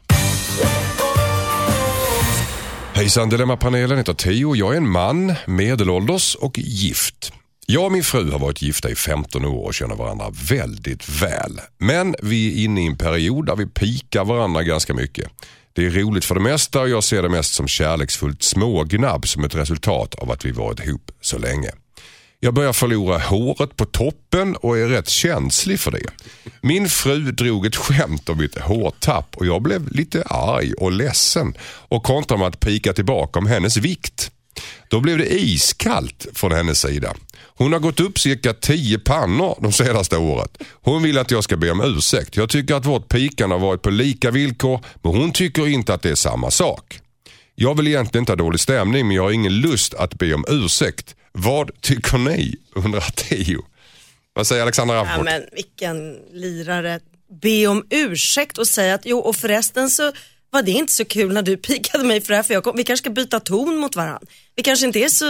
Hejsan Dilemmapanelen heter Theo. Jag är en man, medelålders och gift. Jag och min fru har varit gifta i 15 år och känner varandra väldigt väl. Men vi är inne i en period där vi pikar varandra ganska mycket. Det är roligt för det mesta och jag ser det mest som kärleksfullt smågnabb som ett resultat av att vi varit ihop så länge. Jag börjar förlora håret på toppen och är rätt känslig för det. Min fru drog ett skämt om mitt hårtapp och jag blev lite arg och ledsen och kontrade med att pika tillbaka om hennes vikt. Då blev det iskallt från hennes sida. Hon har gått upp cirka 10 pannor de senaste året. Hon vill att jag ska be om ursäkt. Jag tycker att vårt pikande har varit på lika villkor men hon tycker inte att det är samma sak. Jag vill egentligen inte ha dålig stämning men jag har ingen lust att be om ursäkt. Vad tycker ni? undrar Theo. Vad säger Alexandra Ja, Rapport? men vilken lirare. Be om ursäkt och säga att jo och förresten så var det inte så kul när du pikade mig för det här för jag kom, vi kanske ska byta ton mot varandra. Vi kanske inte är så,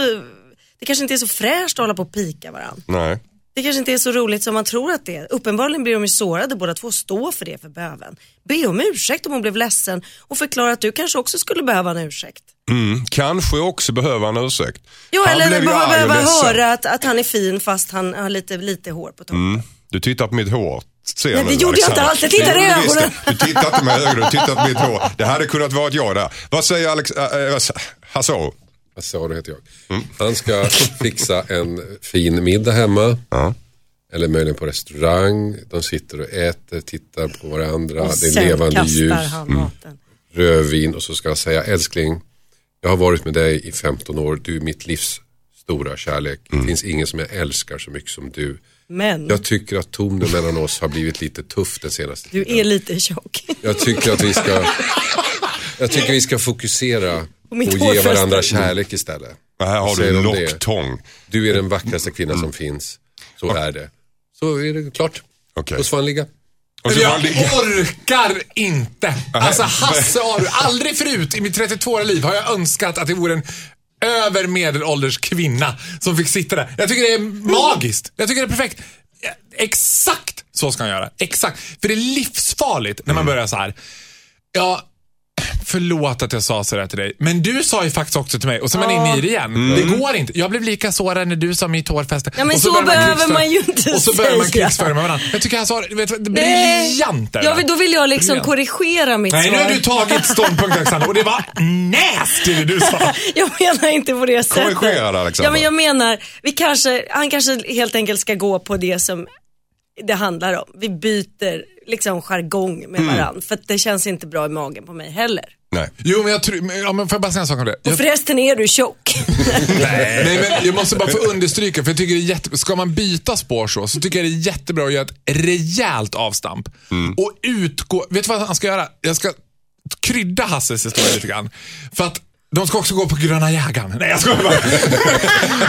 det kanske inte är så fräscht att hålla på och pika varandra. Nej. Det kanske inte är så roligt som man tror att det är. Uppenbarligen blir de ju sårade båda två. Stå för det för böven. Be om ursäkt om hon blev ledsen och förklara att du kanske också skulle behöva en ursäkt. Mm, kanske också behöva en ursäkt. Jo, Han eller behöva höra att, att han är fin fast han har lite, lite hår på toppen. Mm. Du tittar på mitt hår. Nej, nu, det gjorde jag inte alls. Jag tittade i ögonen. Du tittar inte med ögonen, du tittar på mitt hår. Det hade kunnat vara jag där. Vad säger Alex, äh, äh, Hasso? Det heter jag. Han ska fixa en fin middag hemma. Ja. Eller möjligen på restaurang. De sitter och äter, tittar på varandra. Och det är levande ljus. han maten. rödvin och så ska jag säga älskling, jag har varit med dig i 15 år, du är mitt livs stora kärlek. Det finns ingen som jag älskar så mycket som du. Men Jag tycker att tonen mellan oss har blivit lite tuff den senaste du tiden. är lite tjock. Jag tycker att vi ska, jag tycker vi ska fokusera På mitt och ge hårfäste. varandra kärlek istället. Här har du en det? locktång. Du är den vackraste kvinna som finns. Så är det. Så är det klart. Okej. Då får han ligga. Och så Jag orkar inte. Alltså Hasse Aro, aldrig förut i mitt 32-åriga liv har jag önskat att det vore en över medelålders kvinna som fick sitta där. Jag tycker det är magiskt. Jag tycker det är perfekt. Ja, Exakt så ska han göra. Exakt. För det är livsfarligt när man börjar så här. Ja, förlåt att jag sa sådär till dig. Men du sa ju faktiskt också till mig och så är man inne i det igen. Det går inte. Jag blev lika sårad när du sa mitt hårfäste. Ja, men Och så börjar behöver krigsföra- man ju inte Och så börjar man säga. krigsföra med varandra. Jag tycker han sa det, vet briljant. Ja, då vill jag liksom Briljant. korrigera mitt Nej, nu svar. har du tagit ståndpunkt Alexander och det var nasty det du sa. Jag menar inte på det sättet. Korrigera det, Alexandra. Ja, men jag menar, vi kanske, han kanske helt enkelt ska gå på det som det handlar om. Vi byter liksom jargong med Mm. varandra. För att det känns inte bra i magen på mig heller. Nej. Jo, men jag tror, ja, men får jag bara säga en sak om det? Och förresten är du tjock. nej, men jag måste bara få understryka, för jag tycker det är jätte, ska man byta spår så, så tycker jag det är jättebra att göra ett rejält avstamp. Och utgå, vet du vad han ska göra? Jag ska krydda Hasses historia lite grann. För att de ska också gå på Gröna jägaren. Nej, jag skojar bara.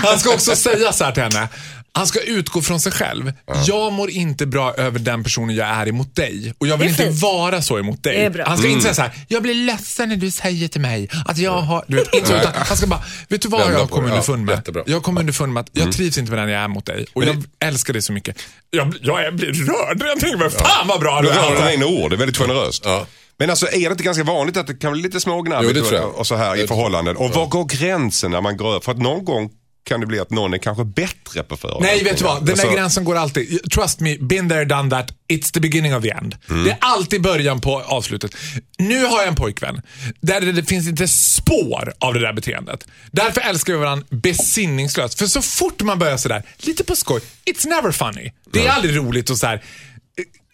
Han ska också säga så här till henne. Han ska utgå från sig själv. Jag mår inte bra över den personen jag är emot dig. Och jag vill inte fint. vara så emot dig. Det är bra. Han ska inte säga så här. jag blir ledsen när du säger till mig att jag har... Du vet, inte utan han ska bara, vet du vad Vända jag på kom det. underfund Ja, med? jättebra. Jag kom underfund med att jag trivs inte med den jag är mot dig. Och jag älskar dig så mycket. Jag, jag blir rörd jag tänker det. Fan vad bra Du du dina är. egna ord, det är väldigt generöst. Ja. Men alltså är det inte ganska vanligt att det kan bli lite smågnabbigt och, och så här i förhållanden? Och var går gränsen när man går över? För att någon gång kan det bli att någon är kanske bättre på förolämpningar. Nej, vet du vad? Den där Alltså, gränsen går alltid. Trust me, been there, done that. It's the beginning of the end. Mm. Det är alltid början på avslutet. Nu har jag en pojkvän där det, finns inte spår av det där beteendet. Därför älskar vi varandra besinningslöst. För så fort man börjar sådär, lite på skoj, it's never funny. Det är aldrig roligt och så här.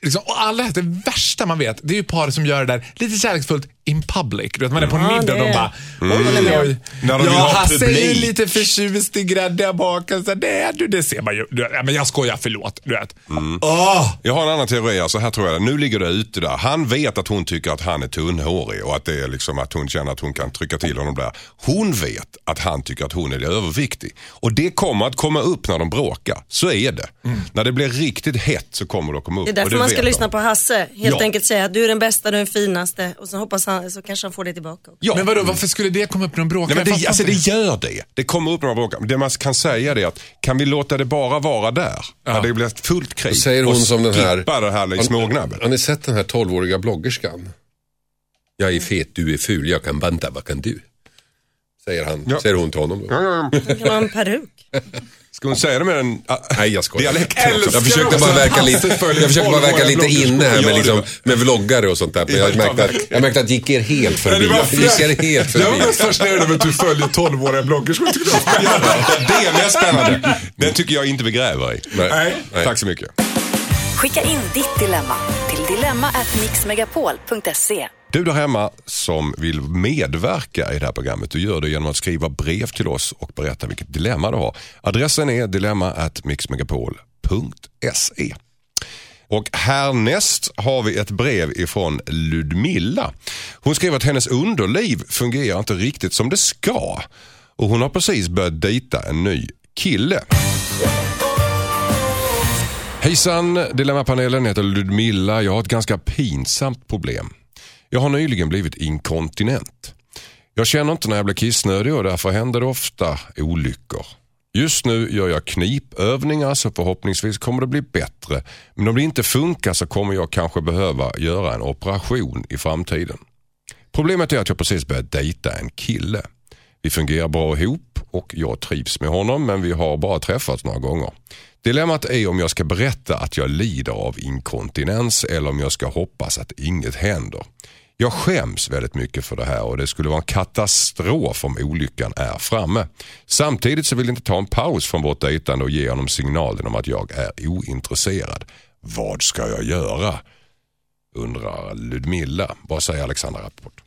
Liksom, och alla, det värsta man vet, det är ju par som gör det där lite kärleksfullt in public. Du vet, man är på en Ja, middag och det de är- bara, med. oj, oj. När de vill Ja, ha Hasse är publik. lite förtjust i gräddiga baken. Så det, är du, det ser man ju. Du, vet, ja, men jag skojar, förlåt. Du vet. Åh! Jag har en annan teori, alltså här tror jag Nu ligger det ute där. Han vet att hon tycker att han är tunnhårig och att det är liksom att hon känner att hon kan trycka till honom där. Hon vet att han tycker att hon är överviktig. Och det kommer att komma upp när de bråkar. Så är det. När det blir riktigt hett så kommer det att komma upp. Det är och därför man ska vet lyssna de. på Hasse. Helt Ja. enkelt säga att du är den bästa, du är den finaste och så hoppas han, så kanske han får det tillbaka också. Ja. Men vadå, varför skulle det komma upp de bråkar? Nej, men det, alltså, det gör det. Det kommer upp när man bråkar. Det man kan säga är att kan vi låta det bara vara där? När det blir fullt krig. Då säger hon och som den här... det här i smågnabbet. Har ni sett den här 12-åriga bloggerskan? Jag är fet, du är ful, jag kan banta, vad kan du? Säger, han, Ja. säger hon till honom då. Han kan ha en peruk. Ska hon säga det med en ah, Nej jag skojar. dialekt? Jag försökte bara verka lite, jag försökte bara verka lite inne här med, liksom, med vloggare och sånt där. Men jag märkte att, jag märkte att gick er helt förbi. Gick er helt Jag var förbi. mest fascinerad över att du följer 12-åriga bloggerskor. Tyckte jag var spännande. Det är mest spännande. Den tycker jag inte vi gräver i. Nej. Nej. Tack så mycket. Skicka in ditt dilemma till dilemma@mixmegapol.se. Du där hemma som vill medverka i det här programmet, du gör det genom att skriva brev till oss och berätta vilket dilemma du har. Adressen är dilemma@mixmegapol.se. Och härnäst har vi ett brev ifrån Ludmilla. Hon skriver att hennes underliv fungerar inte riktigt som det ska. Och hon har precis börjat dejta en ny kille. Hejsan, Dilemmapanelen heter Ludmilla. Jag har ett ganska pinsamt problem. Jag har nyligen blivit inkontinent. Jag känner inte när jag blir kissnödig och därför händer det ofta olyckor. Just nu gör jag knipövningar så förhoppningsvis kommer det bli bättre. Men om det inte funkar så kommer jag kanske behöva göra en operation i framtiden. Problemet är att jag precis börjat dejta en kille. Vi fungerar bra ihop och jag trivs med honom men vi har bara träffats några gånger. Dilemmat är om jag ska berätta att jag lider av inkontinens eller om jag ska hoppas att inget händer. Jag skäms väldigt mycket för det här och det skulle vara en katastrof om olyckan är framme. Samtidigt så vill jag inte ta en paus från vårt dejtande och ge honom signalen om att jag är ointresserad. Vad ska jag göra? Undrar Ludmilla. Vad säger Alexandra Rapport?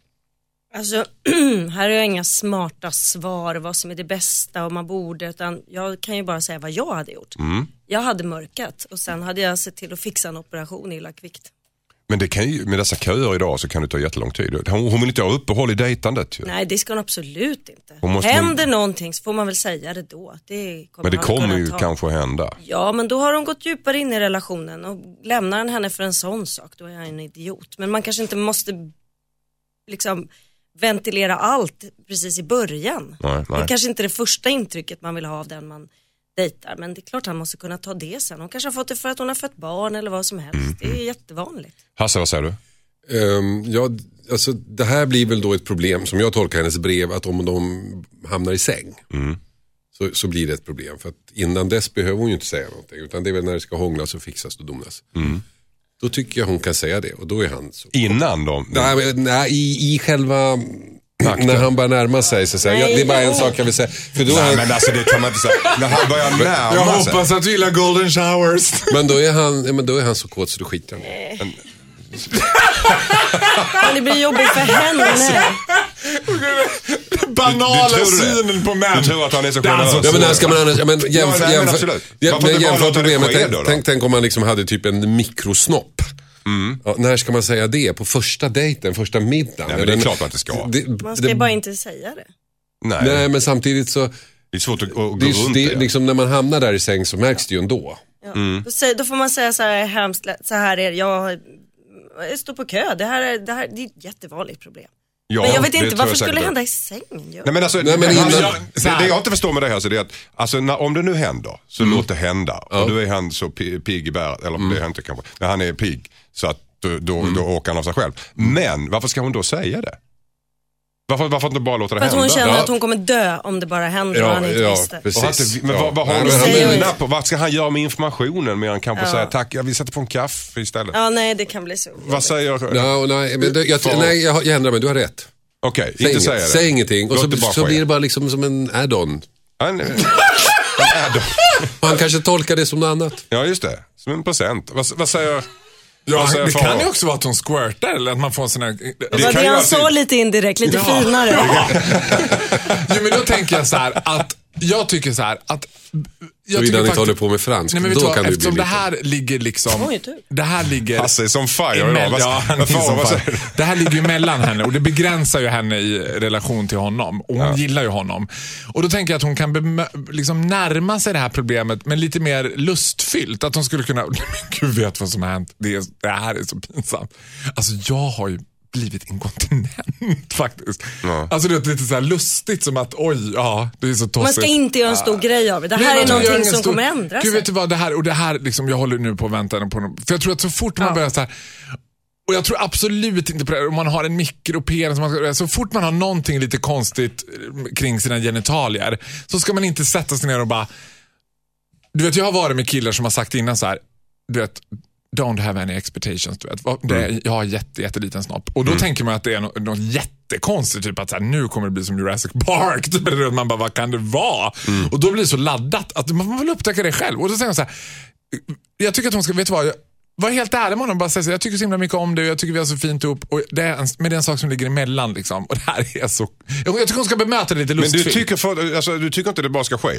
Alltså, här har jag inga smarta svar vad som är det bästa och man borde utan jag kan ju bara säga vad jag hade gjort. Jag hade mörkat och sen hade jag sett till att fixa en operation illa kvickt. Men det kan ju, med dessa köer idag så kan det ta jättelång tid. Hon, hon vill inte ha uppehåll i dejtandet ju. Nej det ska hon absolut inte. Hon måste- Händer någonting så får man väl säga det då. Det Men det kommer ju ta. kanske hända. Ja men då har de gått djupare in i relationen och lämnar han henne för en sån sak då är han en idiot. Men man kanske inte måste liksom ventilera allt precis i början. Nej, Det nej. är kanske inte det första intrycket man vill ha av den man dejtar men det är klart han måste kunna ta det sen. Hon kanske har fått det för att hon har fött barn eller vad som helst. Mm, Det är jättevanligt. Hasse, vad säger du? Ehm, ja, alltså, det här blir väl då ett problem som jag tolkar hennes brev att om de hamnar i säng så, så blir det ett problem. För att innan dess behöver hon ju inte säga någonting utan det är väl när det ska hånglas och fixas och donas. Då tycker jag hon kan säga det och då är han så. Innan de... Nej, nej i, i själva... När han börjar närma sig så säger jag, ja, det är bara en sak jag vill säga. För då är Nej han, men alltså det kan man inte säga. När han börjar Jag närma sig. hoppas att du gillar golden showers. men, då är han, ja, men då är han så kåt så då skiter han. Men det blir jobbigt för henne. Banala Du- du synen på män. Du tror att han är så Det är alltså generös? Ja men när ska man annars, ja, men jämför, ja, jämför låta det problemet, tänk, tänk om man liksom hade typ en mikrosnopp. Mm. Ja, när ska man säga det? På första dejten, första middagen? Nej, men det är klart man inte ska. Det, Man ska det, bara inte säga det. Nej, nej men samtidigt så, det är svårt att, att gå det, runt det, det. liksom när man hamnar där i säng så märks det ju ändå. Ja. Mm. Då, får man säga så här hemskt, så här är det, jag, jag står på kö, det här, är, det här det är ett jättevanligt problem. Ja, men jag vet inte, varför jag skulle det hända i sängen? ju? Nej men alltså, Nej, men det, innan- det, det jag inte förstår med det här så det är att, alltså, när, om det nu händer, så låt det hända. Och då är han så pi- pigg i bäret, eller det är han inte kanske, men han är pigg. Så att då, då, då åker han av sig själv. Men varför ska hon då säga det? Varför, varför inte bara låta det För att hända? hon känner Ja. att hon kommer dö om det bara händer och han inte visste. precis. Och han inte, men Ja. vad, vad har Nej, men vinna på? Vad ska han göra med informationen mer än kanske Ja. säga tack, jag vill sätta på en kaffe istället? Ja nej det kan bli så. Vad säger... Ja, och nej, men det, jag, Fan. nej, jag, jag ändrar mig, du har rätt. Okej, Säg, inte säga det. säg ingenting och Låt så, det bara så ske. blir det bara liksom som en add-on. Han, Han kanske tolkar det som något annat. ja, just det. Som en present. Vad, vad säger... Ja, säger det kan ju också vara att hon squirtar eller att man får en sån här... Det var det han alltid- sa lite indirekt, lite Ja. finare. Jo, men då tänker jag så här att jag tycker så här att... Jag Såvida ni inte håller på med franskt, Nej, men vet då du vad, kan det bli eftersom det lite- här ligger liksom... Det här ligger... Hasse är som fire idag. Vad- ja, vad fan, du? Det här ligger ju mellan henne och det begränsar ju henne i relation till honom. Och hon gillar ju honom. Och då tänker jag att hon kan liksom närma sig det här problemet men lite mer lustfyllt. Att hon skulle kunna, men gud vet vad som har hänt. Det, är, det här är så pinsamt. Alltså jag har ju blivit inkontinent faktiskt. Alltså det är lite så här lustigt som att oj, ja det är så tossigt. Man ska inte göra en stor grej av det. Det Nej, här men är någonting som stor- kommer ändra Gud, sig. vet du vad, det här, och det här liksom, jag håller nu på att vänta på någon, För jag tror att så fort man Ja. börjar så här, och jag tror absolut inte på det, om man har en mikropenis, så fort man har någonting lite konstigt eh, kring sina genitalier, så ska man inte sätta sig ner och bara, du vet jag har varit med killar som har sagt innan så här, du vet, don't have any expectations. Du vet. Det, jag har jätte, jätteliten snopp. Och då tänker man att det är något, något jättekonstigt, typ att så här, nu kommer det bli som Jurassic Park. Typ, man bara, vad kan det vara? Och då blir det så laddat att man väl upptäcka det själv. Och då säger jag så här, jag tycker att hon ska, vet du vad? Jag, var helt ärlig med honom. Bara säga jag tycker så himla mycket om dig och jag tycker vi har så fint ihop. Och det är en, men det är en sak som ligger emellan. Liksom. Och det här är så... Jag, jag tycker hon ska bemöta det lite Men lustfyllt. du tycker, för, alltså, du tycker inte det bara ska ske?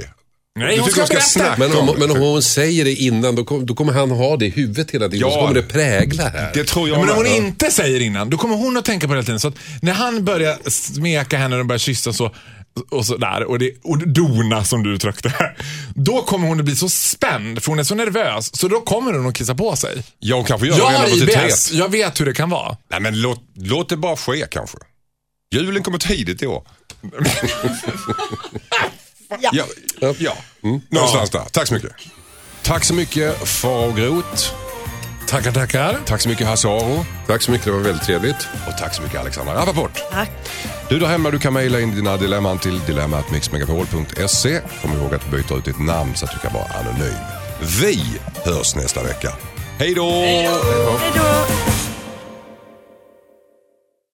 Nej, hon ska ska berätta. snacka Men om, men om hon säger det innan, då, kom, då kommer han ha det i huvudet hela tiden. Ja. Och så kommer det prägla här. Det tror jag Ja, men om hon med. inte säger innan, då kommer hon att tänka på det hela tiden. Så att när han börjar smeka henne och börjar kyssa så, och så där och, det, och dona som du uttryckte det. Då kommer hon att bli så spänd, för hon är så nervös. Så då kommer hon att kissa på sig. Ja, hon kanske gör Jag det har nervositet. IBS, jag vet hur det kan vara. Nej, men låt, låt det bara ske kanske. Julen kommer tidigt i år. Ja. Ja, ja. Mm. någonstans där. Tack så mycket. Tack så mycket Farao Groth. Tackar, tackar. Tack så mycket Hasse Aro. Tack så mycket, det var väldigt trevligt. Och tack så mycket Alexandra Rappaport. Tack. Du där hemma, du kan mejla in dina dilemman till dilemmatmixmegapol.se. Kom ihåg att byta ut ditt namn så att du kan vara anonym. Vi hörs nästa vecka. Hej då! Hej då.